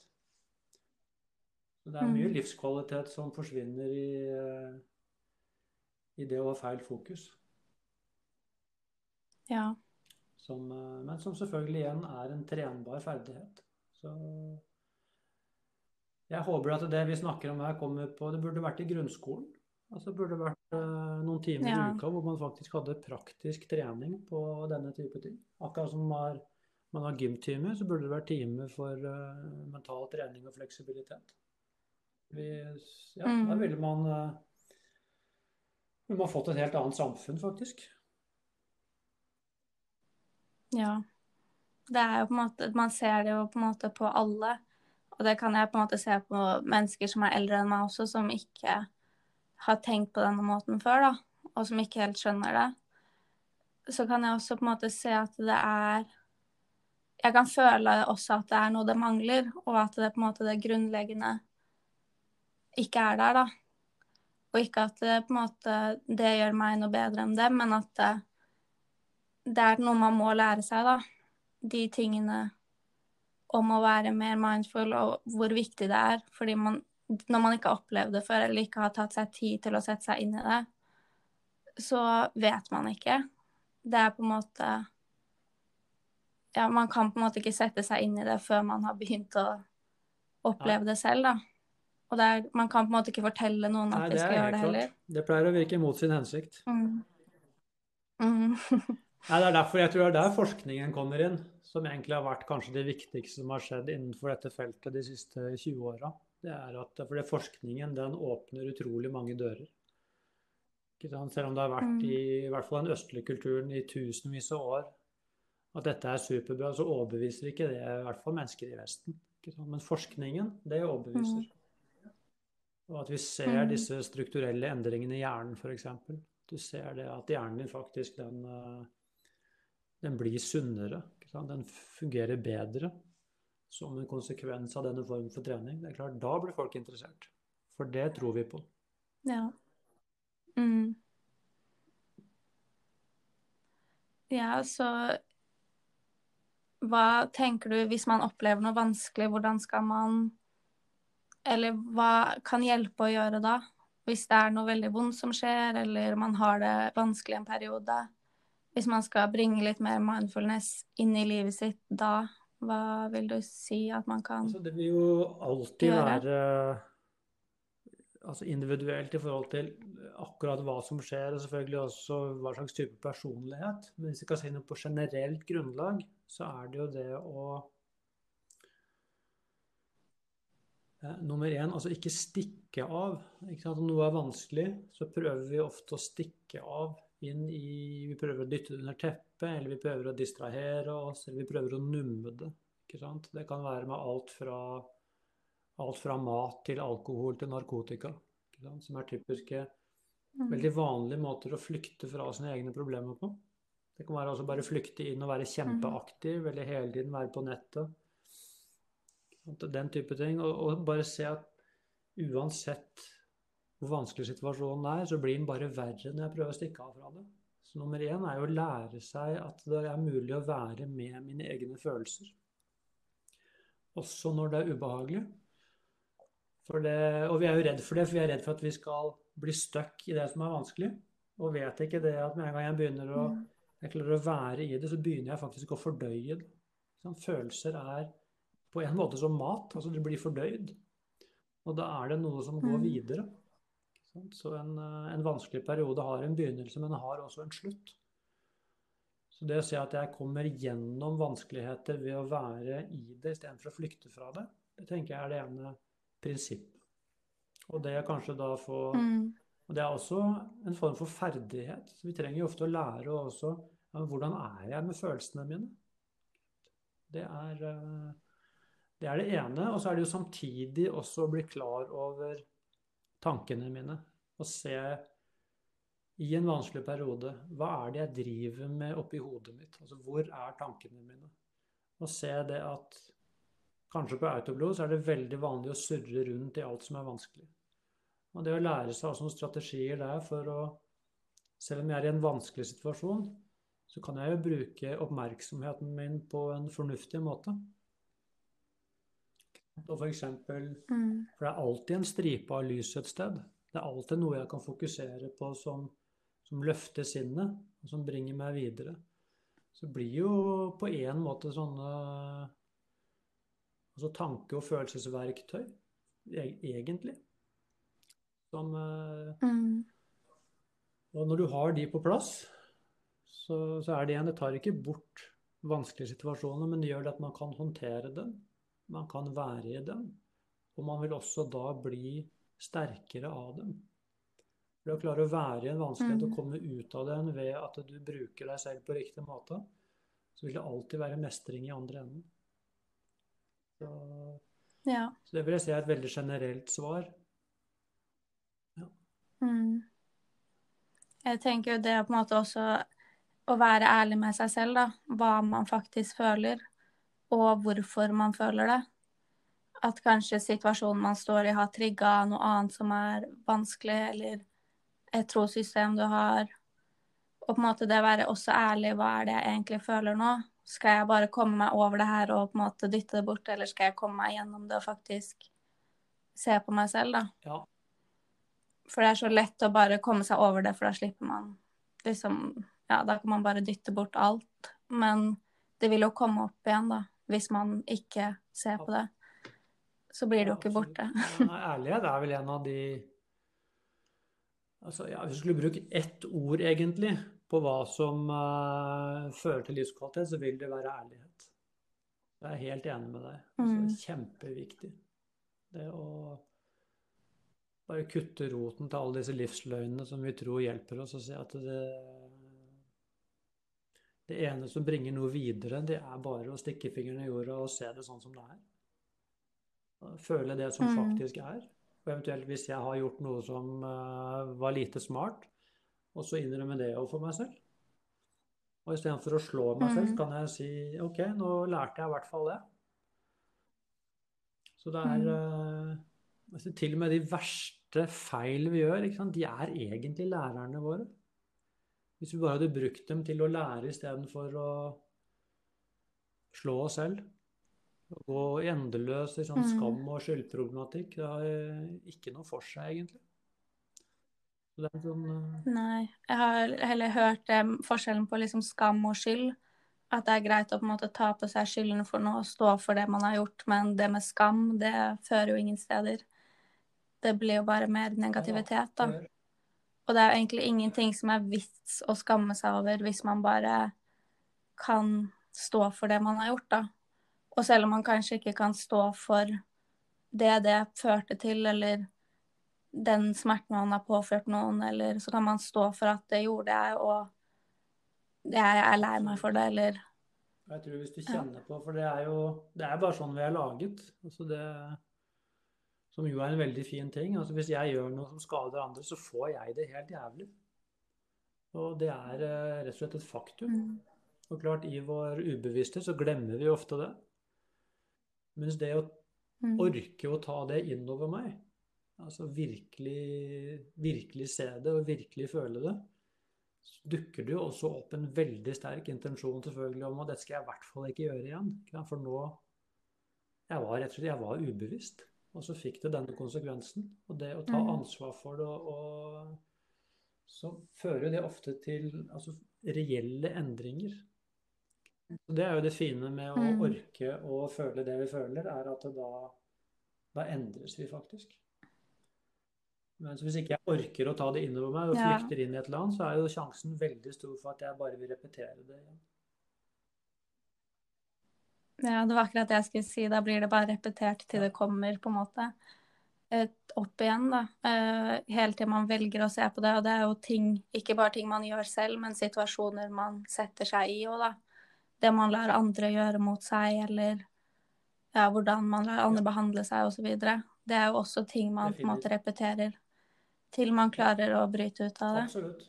[SPEAKER 2] Så det er mye
[SPEAKER 1] Mm.
[SPEAKER 2] livskvalitet som forsvinner i, eh, i det å ha feil fokus.
[SPEAKER 1] Ja.
[SPEAKER 2] Som, eh, men som selvfølgelig igjen er en trenbar ferdighet. Så jeg håper at det vi snakker om her, kommer på Det burde vært i grunnskolen. Altså det burde vært eh, noen timer
[SPEAKER 1] Ja.
[SPEAKER 2] i uka hvor man faktisk hadde praktisk trening på denne type ting. Akkurat som man har, gymtime, har gymtimer, så burde det vært timer for mental trening og fleksibilitet. Vi, ja,
[SPEAKER 1] Mm.
[SPEAKER 2] Da ville man uh, ville man fått et helt annet samfunn, faktisk.
[SPEAKER 1] Ja. Det er jo på en måte Man ser det jo på en måte på alle. Og det kan jeg på en måte se på mennesker som er eldre enn meg også, som ikke har tenkt på denne måten før, da. Og som ikke helt skjønner det. Så kan jeg også på en måte se at det er Jeg kan føle også at det er noe det mangler, og at det på en måte det grunnleggende ikke er der, da. Og ikke at det på en måte det gjør meg noe bedre enn det, men at det, det er noe man må lære seg, da. De tingene om å være mer mindful, og hvor viktig det er. Fordi man, når man ikke har opplevd det før, eller ikke har tatt seg tid til å sette seg inn i det, så vet man ikke. Det er på en måte Ja, man kan på en måte ikke sette seg inn i det før man har begynt å oppleve det selv, da. Og er, man kan på en måte ikke fortelle noen at
[SPEAKER 2] Nei,
[SPEAKER 1] de skal gjøre det
[SPEAKER 2] klart.
[SPEAKER 1] heller.
[SPEAKER 2] Det pleier å virke mot sin hensikt.
[SPEAKER 1] Mm. Mm.
[SPEAKER 2] Nei, det er derfor jeg tror det er der forskningen kommer inn, som egentlig har vært kanskje det viktigste som har skjedd innenfor dette feltet de siste 20 åra. Det er at fordi forskningen den åpner utrolig mange dører. Selv om det har vært
[SPEAKER 1] Mm.
[SPEAKER 2] i, i hvert fall den østlige kulturen i tusenvis av år at dette er superbra, så overbeviser ikke det i hvert fall mennesker i Vesten. Men forskningen, det overbeviser. Og at vi ser
[SPEAKER 1] Mm.
[SPEAKER 2] disse strukturelle endringene i hjernen, f.eks. Du ser det at hjernen din faktisk den, eh, den blir sunnere. Den fungerer bedre som en konsekvens av denne formen for trening. Det er klart, Da blir folk interessert. For det tror vi på.
[SPEAKER 1] Ja. Mm. Ja, så hva tenker du hvis man opplever noe vanskelig, hvordan skal man Eller hva kan hjelpe å gjøre da? Hvis det er noe veldig vondt som skjer, eller man har det vanskelig en periode. Hvis man skal bringe litt mer mindfulness inn i livet sitt da, hva vil du si at man kan
[SPEAKER 2] Altså, det vil jo alltid
[SPEAKER 1] Gjøre.
[SPEAKER 2] være altså individuelt i forhold til akkurat hva som skjer, og selvfølgelig også hva slags type personlighet. Men hvis vi kan si noe på generelt grunnlag, så er det jo det å eh, Nummer én, altså ikke stikke av. Ikke? Om noe er vanskelig, så prøver vi ofte å stikke av inn i Vi prøver å dytte det under teppet, eller vi prøver å distrahere oss, eller vi prøver å numme det. Ikke sant? Det kan være med alt fra, alt fra mat til alkohol til narkotika, som er typiske,
[SPEAKER 1] Mm.
[SPEAKER 2] veldig vanlige måter å flykte fra sine egne problemer på. Det kan være altså bare flykte inn og være kjempeaktiv, eller hele tiden være på nettet. Den type ting. Og, og bare se at uansett hvor vanskelig situasjonen er, så blir den bare verre når jeg prøver å stikke av fra det. Så nummer én er jo å lære seg at det er mulig å være med mine egne følelser. Også når det er ubehagelig. Det, og vi er jo redd for det, for vi er redd for at vi skal bli stuck i det som er vanskelig. Og vet ikke det at med en gang jeg begynner å,
[SPEAKER 1] Mm.
[SPEAKER 2] jeg klarer å være i det, så begynner jeg faktisk å fordøye det. Sånn, følelser er på en måte som mat. Altså det blir fordøyd. Og da er det noe som går
[SPEAKER 1] Mm.
[SPEAKER 2] videre. Så en, eh, en vanskelig periode har en begynnelse, men har også en slutt. Så det å se at jeg kommer gjennom vanskeligheter ved å være i det istedenfor å flykte fra det, det tenker jeg er det ene prinsippet. Og det er kanskje da få
[SPEAKER 1] Mm.
[SPEAKER 2] Og det er også en form for ferdighet. Så vi trenger jo ofte å lære også ja, hvordan er jeg med følelsene mine. Det er, eh, det er det ene. Og så er det jo samtidig også å bli klar over tankene mine. Og se i en vanskelig periode hva er det jeg driver med oppi hodet mitt? Altså hvor er tankene mine? Og se det at kanskje på autoblod så er det veldig vanlig å surre rundt i alt som er vanskelig. Og det å lære seg altså noen strategier der for å Selv om jeg er i en vanskelig situasjon, så kan jeg jo bruke oppmerksomheten min på en fornuftig måte. Og for eksempel
[SPEAKER 1] Mm.
[SPEAKER 2] For det er alltid en stripe av lys et sted. Det er alltid noe jeg kan fokusere på som, som løfter sinnet, og som bringer meg videre. Så det blir jo på en måte sånne altså tanke- og følelsesverktøy, e- egentlig. Som eh,
[SPEAKER 1] Mm.
[SPEAKER 2] Og når du har de på plass, så, så er det igjen Det tar ikke bort vanskelige situasjoner, men det gjør det at man kan håndtere dem. Man kan være i dem. Og man vil også da bli sterkere av dem. For å klare å være i en vanskelighet og
[SPEAKER 1] Mm.
[SPEAKER 2] komme ut av den ved at du bruker deg selv på riktig måte, så vil det alltid være mestring i andre enden. Så,
[SPEAKER 1] Ja.
[SPEAKER 2] så det vil jeg si er et veldig generelt svar.
[SPEAKER 1] Mm. Jeg tenker jo det på en måte også å være ærlig med seg selv, da. Hva man faktisk føler. Og hvorfor man føler det. At kanskje situasjonen man står i, har trigga noe annet som er vanskelig, eller et trossystem du har. Og på en måte det å være også ærlig, hva er det jeg egentlig føler nå? Skal jeg bare komme meg over det her og på en måte dytte det bort, eller skal jeg komme meg gjennom det og faktisk se på meg selv, da?
[SPEAKER 2] Ja.
[SPEAKER 1] For det er så lett å bare komme seg over det, for da slipper man liksom Ja, da kan man bare dytte bort alt. Men det vil jo komme opp igjen, da, hvis man ikke ser på det. Så blir det jo ikke borte.
[SPEAKER 2] Ærlighet er vel en av de Altså, ja, Hvis du skulle bruke ett ord, egentlig, på hva som uh, fører til livskvalitet, så vil det være ærlighet. Jeg er helt enig med deg. Altså,
[SPEAKER 1] Mm.
[SPEAKER 2] Kjempeviktig. Det å bare kutte roten til alle disse livsløgnene som vi tror hjelper oss, og se at det Det ene som bringer noe videre, det er bare å stikke fingeren i jorda og se det sånn som det er. Føle det som
[SPEAKER 1] Mm.
[SPEAKER 2] faktisk er. Og eventuelt hvis jeg har gjort noe som uh, var lite smart, og så innrømme det overfor meg selv. Og istedenfor å slå meg selv,
[SPEAKER 1] Mm.
[SPEAKER 2] kan jeg si OK, nå lærte jeg i hvert fall det. Så det er uh, Til og med de verste feil vi gjør, de er egentlig lærerne våre. Hvis vi bare hadde brukt dem til å lære istedenfor å slå oss selv. Og endeløs i sånn
[SPEAKER 1] Mm.
[SPEAKER 2] skam og skyldproblematikk. Det har ikke noe for seg, egentlig. Det sånn uh...
[SPEAKER 1] Nei. Jeg har heller hørt eh, forskjellen på liksom skam og skyld. At det er greit å på en måte ta på seg skylden for noe og stå for det man har gjort, men det med skam, det fører jo ingen steder. Det blir jo bare mer negativitet, da. Og det er jo egentlig ingenting som er vits å skamme seg over hvis man bare kan stå for det man har gjort, da. Og selv om man kanskje ikke kan stå for det det førte til, eller den smerten man har påført noen, eller så kan man stå for at det gjorde jeg, og jeg er lei meg for det, eller
[SPEAKER 2] Jeg tror hvis du kjenner på For det er jo det er bare sånn vi er laget. Altså det, som jo er en veldig fin ting. Altså hvis jeg gjør noe som skader andre, så får jeg det helt jævlig. Og det er eh, rett og slett et faktum.
[SPEAKER 1] mm.
[SPEAKER 2] Og klart, i vår ubevisste så glemmer vi ofte det. Mens det å
[SPEAKER 1] Mm.
[SPEAKER 2] orke å ta det innover meg, altså virkelig, virkelig se det og virkelig føle det, så dukker det jo også opp en veldig sterk intensjon selvfølgelig om at dette skal jeg i hvert fall ikke gjøre igjen. For nå jeg var rett og slett jeg var ubevisst, og så fikk det denne konsekvensen. Og det å ta
[SPEAKER 1] Mm.
[SPEAKER 2] ansvar for det, og, og så fører det ofte til altså, reelle endringer. Så Det er jo det fine med å
[SPEAKER 1] Mm.
[SPEAKER 2] orke å føle det vi føler, er at da, da endres vi faktisk. Men hvis ikke jeg orker å ta det innover meg og flykter inn i et eller annet, så er jo sjansen veldig stor for at jeg bare vil repetere det igjen.
[SPEAKER 1] Ja, det var akkurat det jeg skulle si. Da blir det bare repetert til det kommer, på en måte. Opp igjen, da. Eh, hele til man velger å se på det. Og det er jo ting, ikke bare ting man gjør selv, men situasjoner man setter seg i òg, da. Det man lar andre gjøre mot seg, eller ja, hvordan man lar andre behandle seg, osv. Det er jo også ting man på en måte repeterer til man klarer å bryte ut av det.
[SPEAKER 2] Absolutt.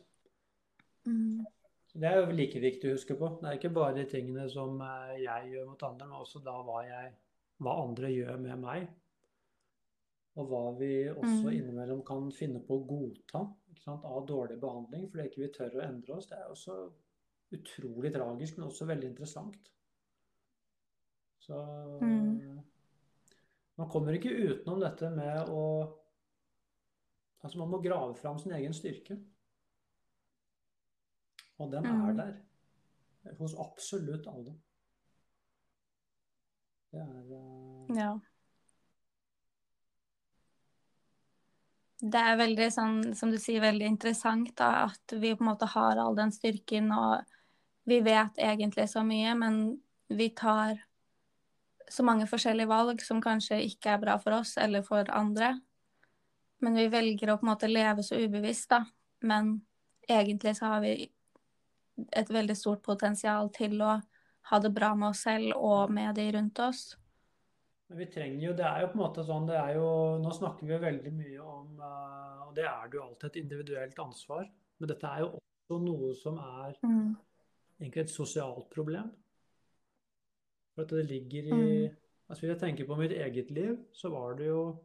[SPEAKER 1] Mm.
[SPEAKER 2] Det er jo like viktig å huske på. Det er ikke bare de tingene som eh, jeg gjør mot andre, men også da hva, jeg, hva andre gjør med meg. Og hva vi også
[SPEAKER 1] Mm.
[SPEAKER 2] innimellom kan finne på å godta ikke sant, av dårlig behandling, fordi ikke vi tør å endre oss. Det er også utrolig tragisk, men også veldig interessant. Så
[SPEAKER 1] Mm.
[SPEAKER 2] man kommer ikke utenom dette med å Altså, man må grave fram sin egen styrke. Og den er
[SPEAKER 1] Mm.
[SPEAKER 2] der. Hos absolutt alle. Det er uh...
[SPEAKER 1] Ja. Det er veldig sånn, som du sier, veldig interessant da, at vi på en måte har all den styrken, og vi vet egentlig så mye, men vi tar så mange forskjellige valg som kanskje ikke er bra for oss eller for andre. Men vi velger å på en måte leve så ubevisst, da. Men egentlig så har vi et veldig stort potensial til å ha det bra med oss selv og med de rundt oss.
[SPEAKER 2] Men vi trenger jo Det er jo på en måte sånn det er jo, Nå snakker vi jo veldig mye om eh, Og det er det jo alltid et individuelt ansvar. Men dette er jo også noe som er
[SPEAKER 1] Mm.
[SPEAKER 2] egentlig et sosialt problem. For at det ligger i
[SPEAKER 1] Mm.
[SPEAKER 2] Altså Hvis jeg tenker på mitt eget liv, så var det jo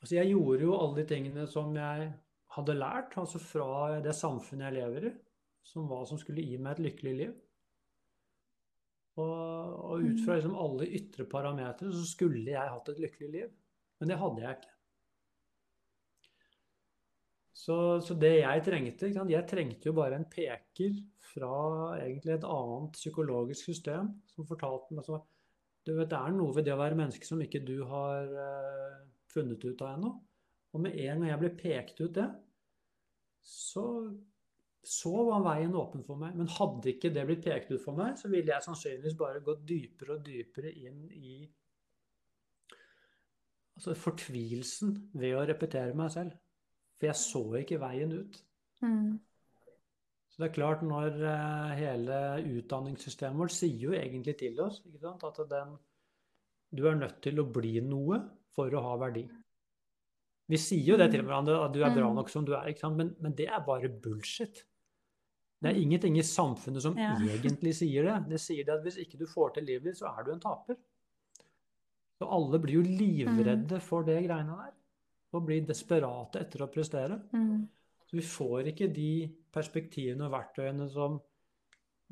[SPEAKER 2] Altså Jeg gjorde jo alle de tingene som jeg hadde lært, altså fra det samfunnet jeg lever i, som hva som skulle gi meg et lykkelig liv. Og, og ut fra
[SPEAKER 1] Mm.
[SPEAKER 2] liksom alle ytre parametere så skulle jeg hatt et lykkelig liv. Men det hadde jeg ikke. Så, så det jeg trengte? Jeg trengte jo bare en peker fra egentlig et annet psykologisk system som fortalte meg sånn du vet, Det er noe ved det å være menneske som ikke du har eh, funnet ut av ennå. Og med en gang jeg ble pekt ut det, så, så var veien åpen for meg. Men hadde ikke det blitt pekt ut for meg, så ville jeg sannsynligvis bare gått dypere og dypere inn i altså fortvilelsen ved å repetere meg selv. For jeg så ikke veien ut.
[SPEAKER 1] Mm.
[SPEAKER 2] Så det er klart, når eh, hele utdanningssystemet vårt sier jo egentlig til oss at den, du er nødt til å bli noe for å ha verdi. Vi sier jo det til hverandre, at du er bra
[SPEAKER 1] Mm.
[SPEAKER 2] nok som du er? Men, men det er bare bullshit. Det er ingenting i samfunnet som
[SPEAKER 1] Ja.
[SPEAKER 2] egentlig sier det. Det sier det at hvis ikke du får til livet ditt, så er du en taper. Så alle blir jo livredde for det greiene der. Og blir desperate etter å prestere.
[SPEAKER 1] Mm.
[SPEAKER 2] Så vi får ikke de perspektivene og verktøyene som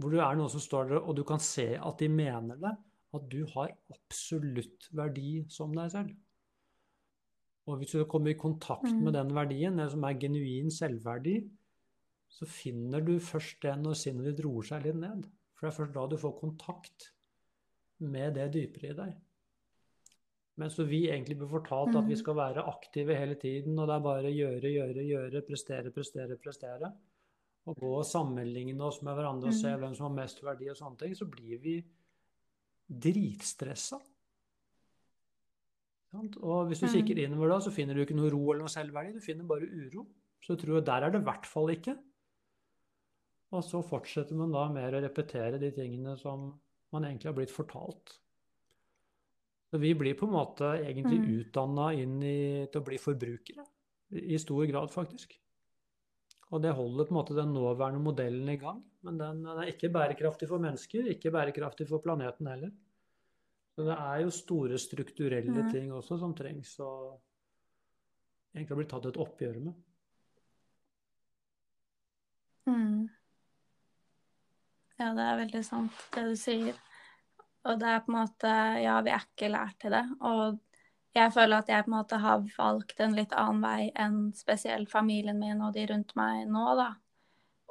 [SPEAKER 2] hvor det er noen som står der, og du kan se at de mener det. At du har absolutt verdi som deg selv. Og hvis du kommer i kontakt
[SPEAKER 1] Mm.
[SPEAKER 2] med den verdien, det som er genuin selvverdi, så finner du først det når sinnet ditt roer seg litt ned. For det er først da du får kontakt med det dypere i deg. Mens vi egentlig blir fortalt at vi
[SPEAKER 1] Mm.
[SPEAKER 2] skal være aktive hele tiden, og det er bare gjøre, gjøre, gjøre, prestere, prestere, prestere. Og gå og sammenligne oss med hverandre og se
[SPEAKER 1] Mm.
[SPEAKER 2] hvem som har mest verdi og sånne ting, så blir vi dritstressa. Og hvis du
[SPEAKER 1] Mm.
[SPEAKER 2] kikker innover da, så finner du ikke noe ro eller noe selvverdi, du finner bare uro. Så jeg tror der er det i hvert fall ikke. Og så fortsetter man da mer å repetere de tingene som man egentlig har blitt fortalt. Så vi blir på en måte egentlig
[SPEAKER 1] Mm.
[SPEAKER 2] utdanna inn i, til å bli forbrukere. I i stor grad, faktisk. Og det holder på en måte den nåværende modellen i gang. Men den, den er ikke bærekraftig for mennesker, ikke bærekraftig for planeten heller. Så det er jo store strukturelle
[SPEAKER 1] mm.
[SPEAKER 2] ting også som trengs å egentlig bli tatt et oppgjør med.
[SPEAKER 1] Mm. Ja, det er veldig sant, det du sier. Og det er på en måte Ja, vi er ikke lært til det. Og jeg føler at jeg på en måte har valgt en litt annen vei enn spesielt familien min og de rundt meg nå, da.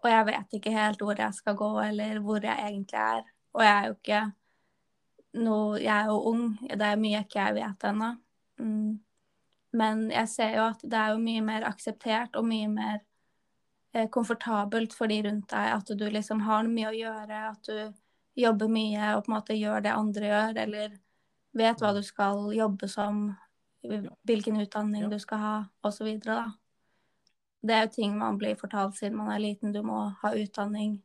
[SPEAKER 1] Og jeg vet ikke helt hvor jeg skal gå, eller hvor jeg egentlig er. Og jeg er jo ikke noe Jeg er jo ung, det er mye jeg ikke vet ennå. Mm. Men jeg ser jo at det er jo mye mer akseptert og mye mer eh, komfortabelt for de rundt deg. At du liksom har mye å gjøre, at du jobber mye og på en måte gjør det andre gjør, eller vet hva du skal jobbe som, hvilken utdanning
[SPEAKER 2] Ja.
[SPEAKER 1] du skal ha, osv. Det er jo ting man blir fortalt siden man er liten. Du må ha utdanning,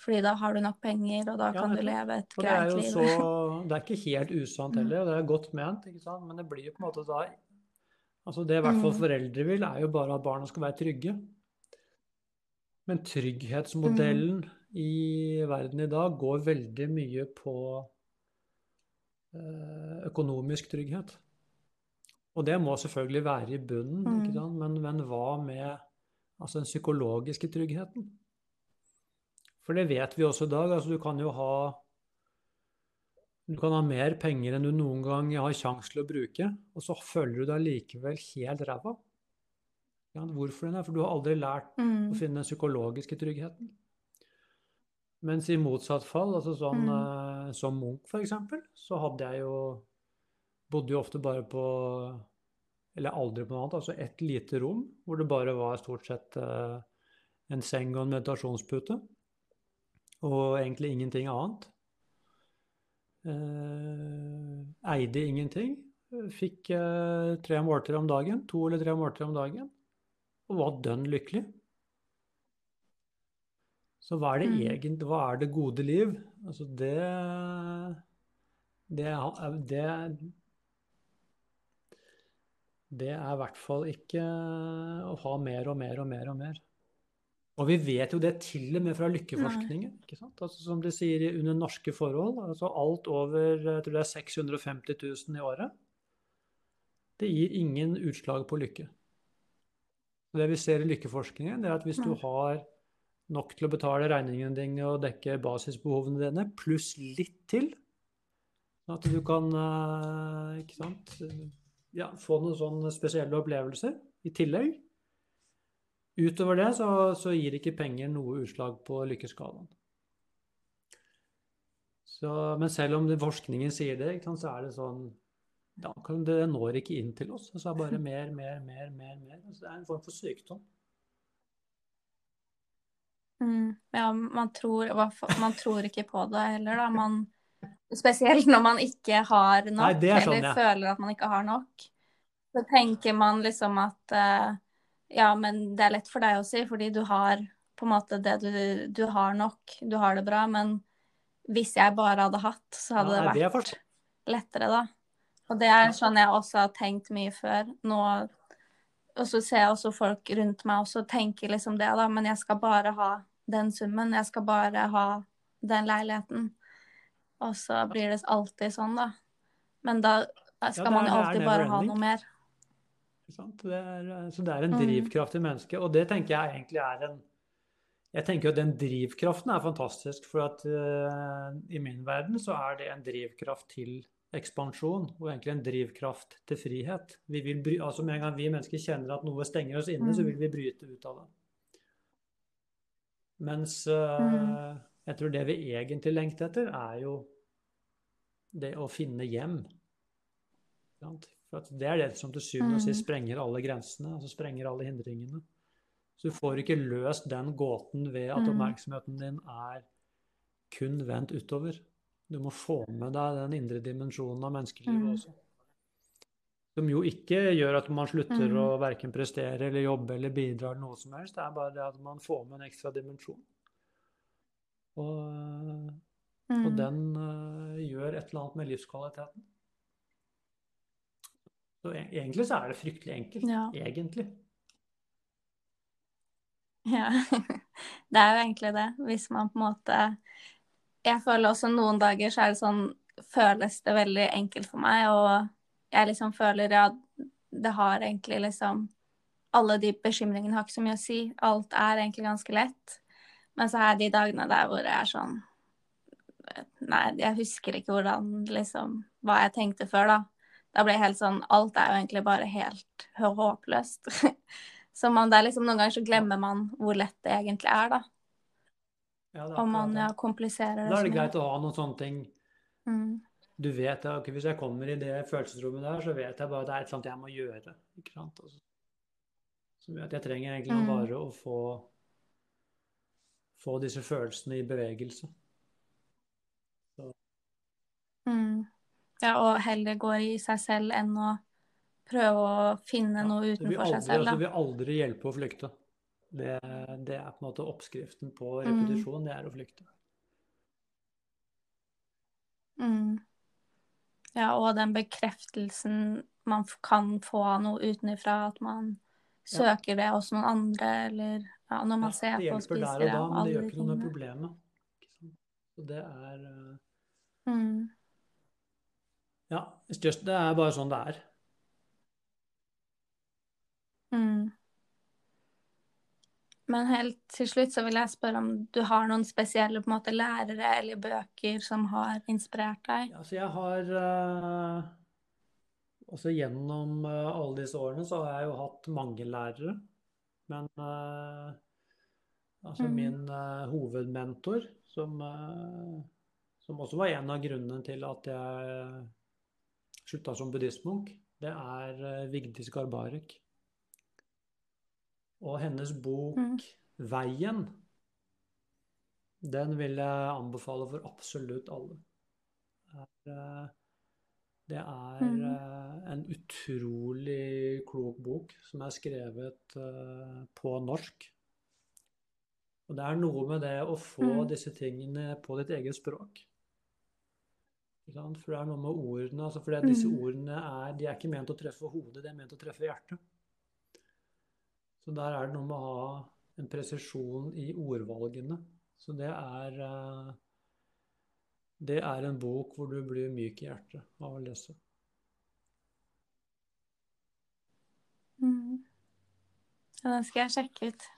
[SPEAKER 1] fordi da har du nok penger, og da
[SPEAKER 2] Ja,
[SPEAKER 1] kan du leve et greit liv.
[SPEAKER 2] så Det er ikke helt usant
[SPEAKER 1] Mm.
[SPEAKER 2] heller, og det er godt ment, men det blir jo på en måte da Altså det i hvert fall
[SPEAKER 1] Mm.
[SPEAKER 2] foreldre vil, er jo bare at barna skal være trygge. Men trygghetsmodellen
[SPEAKER 1] Mm.
[SPEAKER 2] i verden i dag går veldig mye på eh, økonomisk trygghet. Og det må selvfølgelig være i bunnen,
[SPEAKER 1] Mm.
[SPEAKER 2] Men, men hva med altså den psykologiske tryggheten? For det vet vi også i dag. altså Du kan jo ha du kan ha mer penger enn du noen gang har sjanse til å bruke, og så føler du deg likevel helt ræva. Ja, hvorfor det? For du har aldri lært å
[SPEAKER 1] Mm.
[SPEAKER 2] finne den psykologiske tryggheten. Mens i motsatt fall, altså sånn
[SPEAKER 1] Mm.
[SPEAKER 2] eh, som Munch for eksempel, så hadde jeg jo Bodde jo ofte bare på Eller aldri på noe annet, altså ett lite rom hvor det bare var stort sett eh, en seng og en meditasjonspute. Og egentlig ingenting annet. Eh, eide ingenting. Fikk eh, tre måltider om dagen, to eller tre måltider om dagen. Og var dønn lykkelig. Så hva er det
[SPEAKER 1] Mm.
[SPEAKER 2] egentlig Hva er det gode liv? Altså det Det, det Det er i hvert fall ikke å ha mer og mer og mer og mer. Og vi vet jo det til og med fra lykkeforskningen. ikke sant? Altså, som de sier under norske forhold, altså alt over jeg tror det er 650 000 i året, det gir ingen utslag på lykke. Det vi ser i lykkeforskningen, det er at hvis du har nok til å betale regningene dine og dekke basisbehovene dine, pluss litt til, at du kan eh, ikke sant, ja, få noen sånne spesielle opplevelser i tillegg, Utover det så, så, gir ikke penger noe utslag på lykkeskalaen. Så, men selv om forskningen sier det, så er det sånn ja, Det når ikke inn til oss. Så er det bare mer, mer, mer, mer. mer. Altså, det er en form for sykdom.
[SPEAKER 1] Mm, ja, man tror, man tror, ikke på det heller, da. Man, spesielt når man ikke har nok, Nei, sånn, eller ja. føler at man ikke har nok. Så tenker man liksom at uh, ja, men det er lett for deg å si, fordi du har på en måte det du, du har nok, du har det bra. Men hvis jeg bare hadde hatt, så hadde ja, det vært lettere, da. Og det er sånn jeg også har tenkt mye før. Nå og så ser jeg også folk rundt meg også tenker liksom det, da. Men jeg skal bare ha den summen. Jeg skal bare ha den leiligheten. Og så blir det alltid sånn, da. Men da skal ja, man jo alltid bare ha noe mer.
[SPEAKER 2] Det er, eh, så det er en mm. drivkraft i mennesket. Og det tenker jeg egentlig er en Jeg tenker jo at den drivkraften er fantastisk. For at uh, i min verden så er det en drivkraft til ekspansjon, og egentlig en drivkraft til frihet. Vi vil bry, altså Med en gang vi mennesker kjenner at noe stenger oss inne, mm. så vil vi bryte ut av det. Mens uh, mm. jeg tror det vi egentlig lengter etter, er jo det å finne hjem. For det er det som til syvende og sist mm. sprenger alle grensene, altså sprenger alle hindringene. Så du får ikke løst den gåten ved at mm. oppmerksomheten din er kun vendt utover. Du må få med deg den indre dimensjonen av menneskelivet mm. også. Som jo ikke gjør at man slutter å verken prestere eller jobbe eller bidra eller noe som helst. Det er bare det at man får med en ekstra dimensjon. Og, og den uh, gjør et eller annet med livskvaliteten. Så e-, egentlig så er det fryktelig enkelt. Ja. Egentlig.
[SPEAKER 1] Ja, det er jo egentlig det. Hvis man på en måte Jeg føler også noen dager så er det sånn Føles det veldig enkelt for meg, og jeg liksom føler ja, det har egentlig liksom Alle de bekymringene har ikke så mye å si. Alt er egentlig ganske lett. Men så er de dagene der hvor jeg er sånn Nei, jeg husker ikke hvordan liksom Hva jeg tenkte før, da. Da blir jeg helt sånn Alt er jo egentlig bare helt håpløst. så man, det er liksom, noen ganger så glemmer man hvor lett det egentlig er, da. Ja, det er Om man ja, kompliserer det.
[SPEAKER 2] Da er det greit å ha noen sånne ting. Mm. Du vet at okay, Hvis jeg kommer i det følelsesrommet der, så vet jeg bare at det er et eller annet jeg må gjøre. ikke sant? Altså, som gjør at jeg trenger egentlig mm. bare å få, få disse følelsene i bevegelse. Så.
[SPEAKER 1] Mm. Ja, og heller går i seg selv enn å prøve å finne noe utenfor aldri, seg selv.
[SPEAKER 2] Da. Det vil aldri hjelpe å flykte. Det, det, er på en måte oppskriften på mm. repetisjon, mm. det er å flykte.
[SPEAKER 1] Mm. Ja, og den bekreftelsen man kan få av noe utenfra, at man søker ja. det hos noen andre, eller ja, når man ja, ser på og spiser det.
[SPEAKER 2] Det hjelper der og da, men det gjør ikke noe med problemet. Så det er uh... mm. Ja, just, det er bare sånn det er.
[SPEAKER 1] Mm. Men helt til slutt så vil jeg spørre om du har noen spesielle måte, lærere eller bøker som har inspirert deg?
[SPEAKER 2] Altså jeg har uh, Også Gjennom uh, alle disse årene så har jeg jo hatt mange lærere. Men uh, altså mm. min hovedmentor, som, som også var en av grunnene til at jeg slutta som buddhistmunk, det er uh, Vigdis Garbarek. Og hennes bok mm. 'Veien', den vil jeg anbefale for absolutt alle. Det er mm. uh, en utrolig klok bok som er skrevet på norsk. Og det er noe med det å få mm. disse tingene på ditt eget språk. For det er noe med ordene altså for disse mm. ordene er, de er ikke ment å treffe hodet, de er ment å treffe hjertet. Så der er det noe med å ha en presisjon i ordvalgene. Så det er eh, Det er en bok hvor du blir myk i hjertet av å lese.
[SPEAKER 1] Mm. Ja, den skal jeg sjekke ut.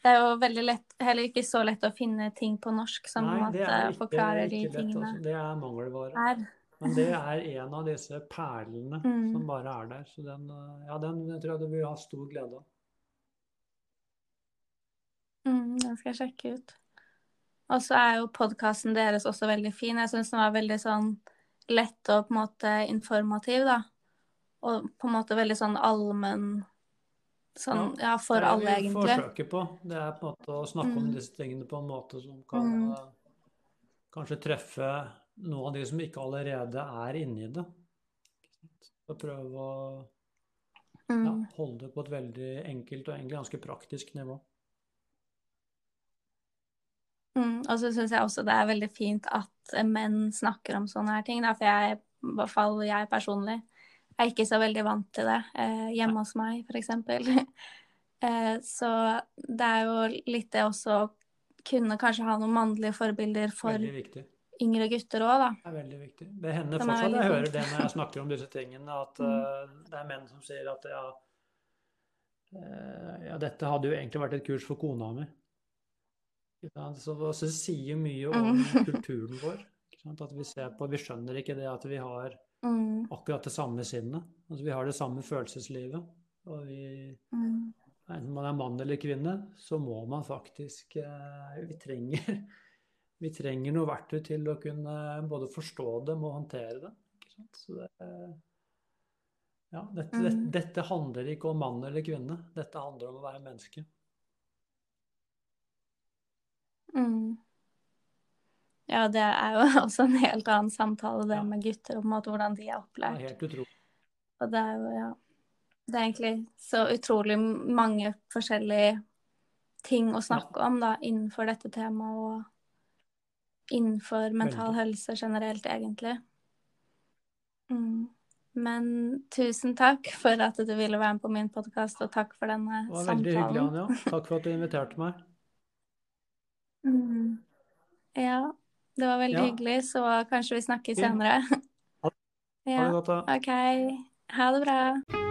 [SPEAKER 1] Det er jo veldig lett, heller ikke så lett å finne ting på norsk som
[SPEAKER 2] Nei, det er ikke,
[SPEAKER 1] forklarer de
[SPEAKER 2] ikke lett.
[SPEAKER 1] tingene
[SPEAKER 2] Altså. Det er mangelvare.
[SPEAKER 1] her.
[SPEAKER 2] Men det er en av disse perlene
[SPEAKER 1] Mm.
[SPEAKER 2] som bare er der. Så den, eh, ja, den tror jeg du vil ha stor glede av.
[SPEAKER 1] Mm, den skal jeg sjekke ut. Og så er jo podkasten deres også veldig fin. Jeg syns den var veldig sånn lett og på en måte informativ, da. Og på en måte veldig sånn allmenn Sånn ja, for
[SPEAKER 2] det er det vi forsøker på. Det er på en måte å snakke om
[SPEAKER 1] Mm.
[SPEAKER 2] disse tingene på en måte som kan
[SPEAKER 1] Mm.
[SPEAKER 2] eh, kanskje treffe noen av de som ikke allerede er inni det. Og prøve å ja,
[SPEAKER 1] Mm.
[SPEAKER 2] holde det på et veldig enkelt og egentlig ganske praktisk nivå.
[SPEAKER 1] Mm, og så syns jeg også det er veldig fint at menn snakker om sånne her ting. Da, for jeg, i hvert fall jeg personlig, er ikke så veldig vant til det eh, hjemme hos meg, f.eks. eh, så det er jo litt det også å kunne kanskje ha noen mannlige forbilder for yngre gutter òg, da.
[SPEAKER 2] Det er veldig viktig. Det hender
[SPEAKER 1] er
[SPEAKER 2] fortsatt jeg hører det når jeg snakker om disse tingene, at
[SPEAKER 1] Mm.
[SPEAKER 2] eh, det er menn som sier at ja, uh, ja, dette hadde jo egentlig vært et kurs for kona mi. Ja. Så, så det sier mye om
[SPEAKER 1] Mm.
[SPEAKER 2] kulturen vår. At vi ser på, vi skjønner ikke det at vi har
[SPEAKER 1] Mm,
[SPEAKER 2] akkurat det samme sinnet. Altså, vi har det samme følelseslivet. Og vi,
[SPEAKER 1] mm,
[SPEAKER 2] enten man er mann eller kvinne, så må man faktisk eh, Vi trenger, vi trenger noe verktøy til å kunne både forstå dem og håndtere sant? Så det, ja, dette,
[SPEAKER 1] Mm.
[SPEAKER 2] dette, dette handler ikke om mann eller kvinne. Dette handler om å være menneske.
[SPEAKER 1] mm. Ja, det er jo også en helt annen samtale, det
[SPEAKER 2] Ja.
[SPEAKER 1] med gutter, om at hvordan de er opplært.
[SPEAKER 2] helt utrolig.
[SPEAKER 1] Og det er jo, ja Det er egentlig så utrolig mange forskjellige ting å snakke om da, innenfor dette temaet, og innenfor mental helse generelt, egentlig. Mm. Men tusen takk for at du ville være med på min podkast, og takk for denne samtalen.
[SPEAKER 2] Det var veldig hyggelig. Anja. Takk for at du inviterte meg.
[SPEAKER 1] Mm. Ja, det var veldig
[SPEAKER 2] Ja.
[SPEAKER 1] hyggelig, så kanskje vi snakkes senere.
[SPEAKER 2] Ha det godt, da.
[SPEAKER 1] OK. Ha det bra.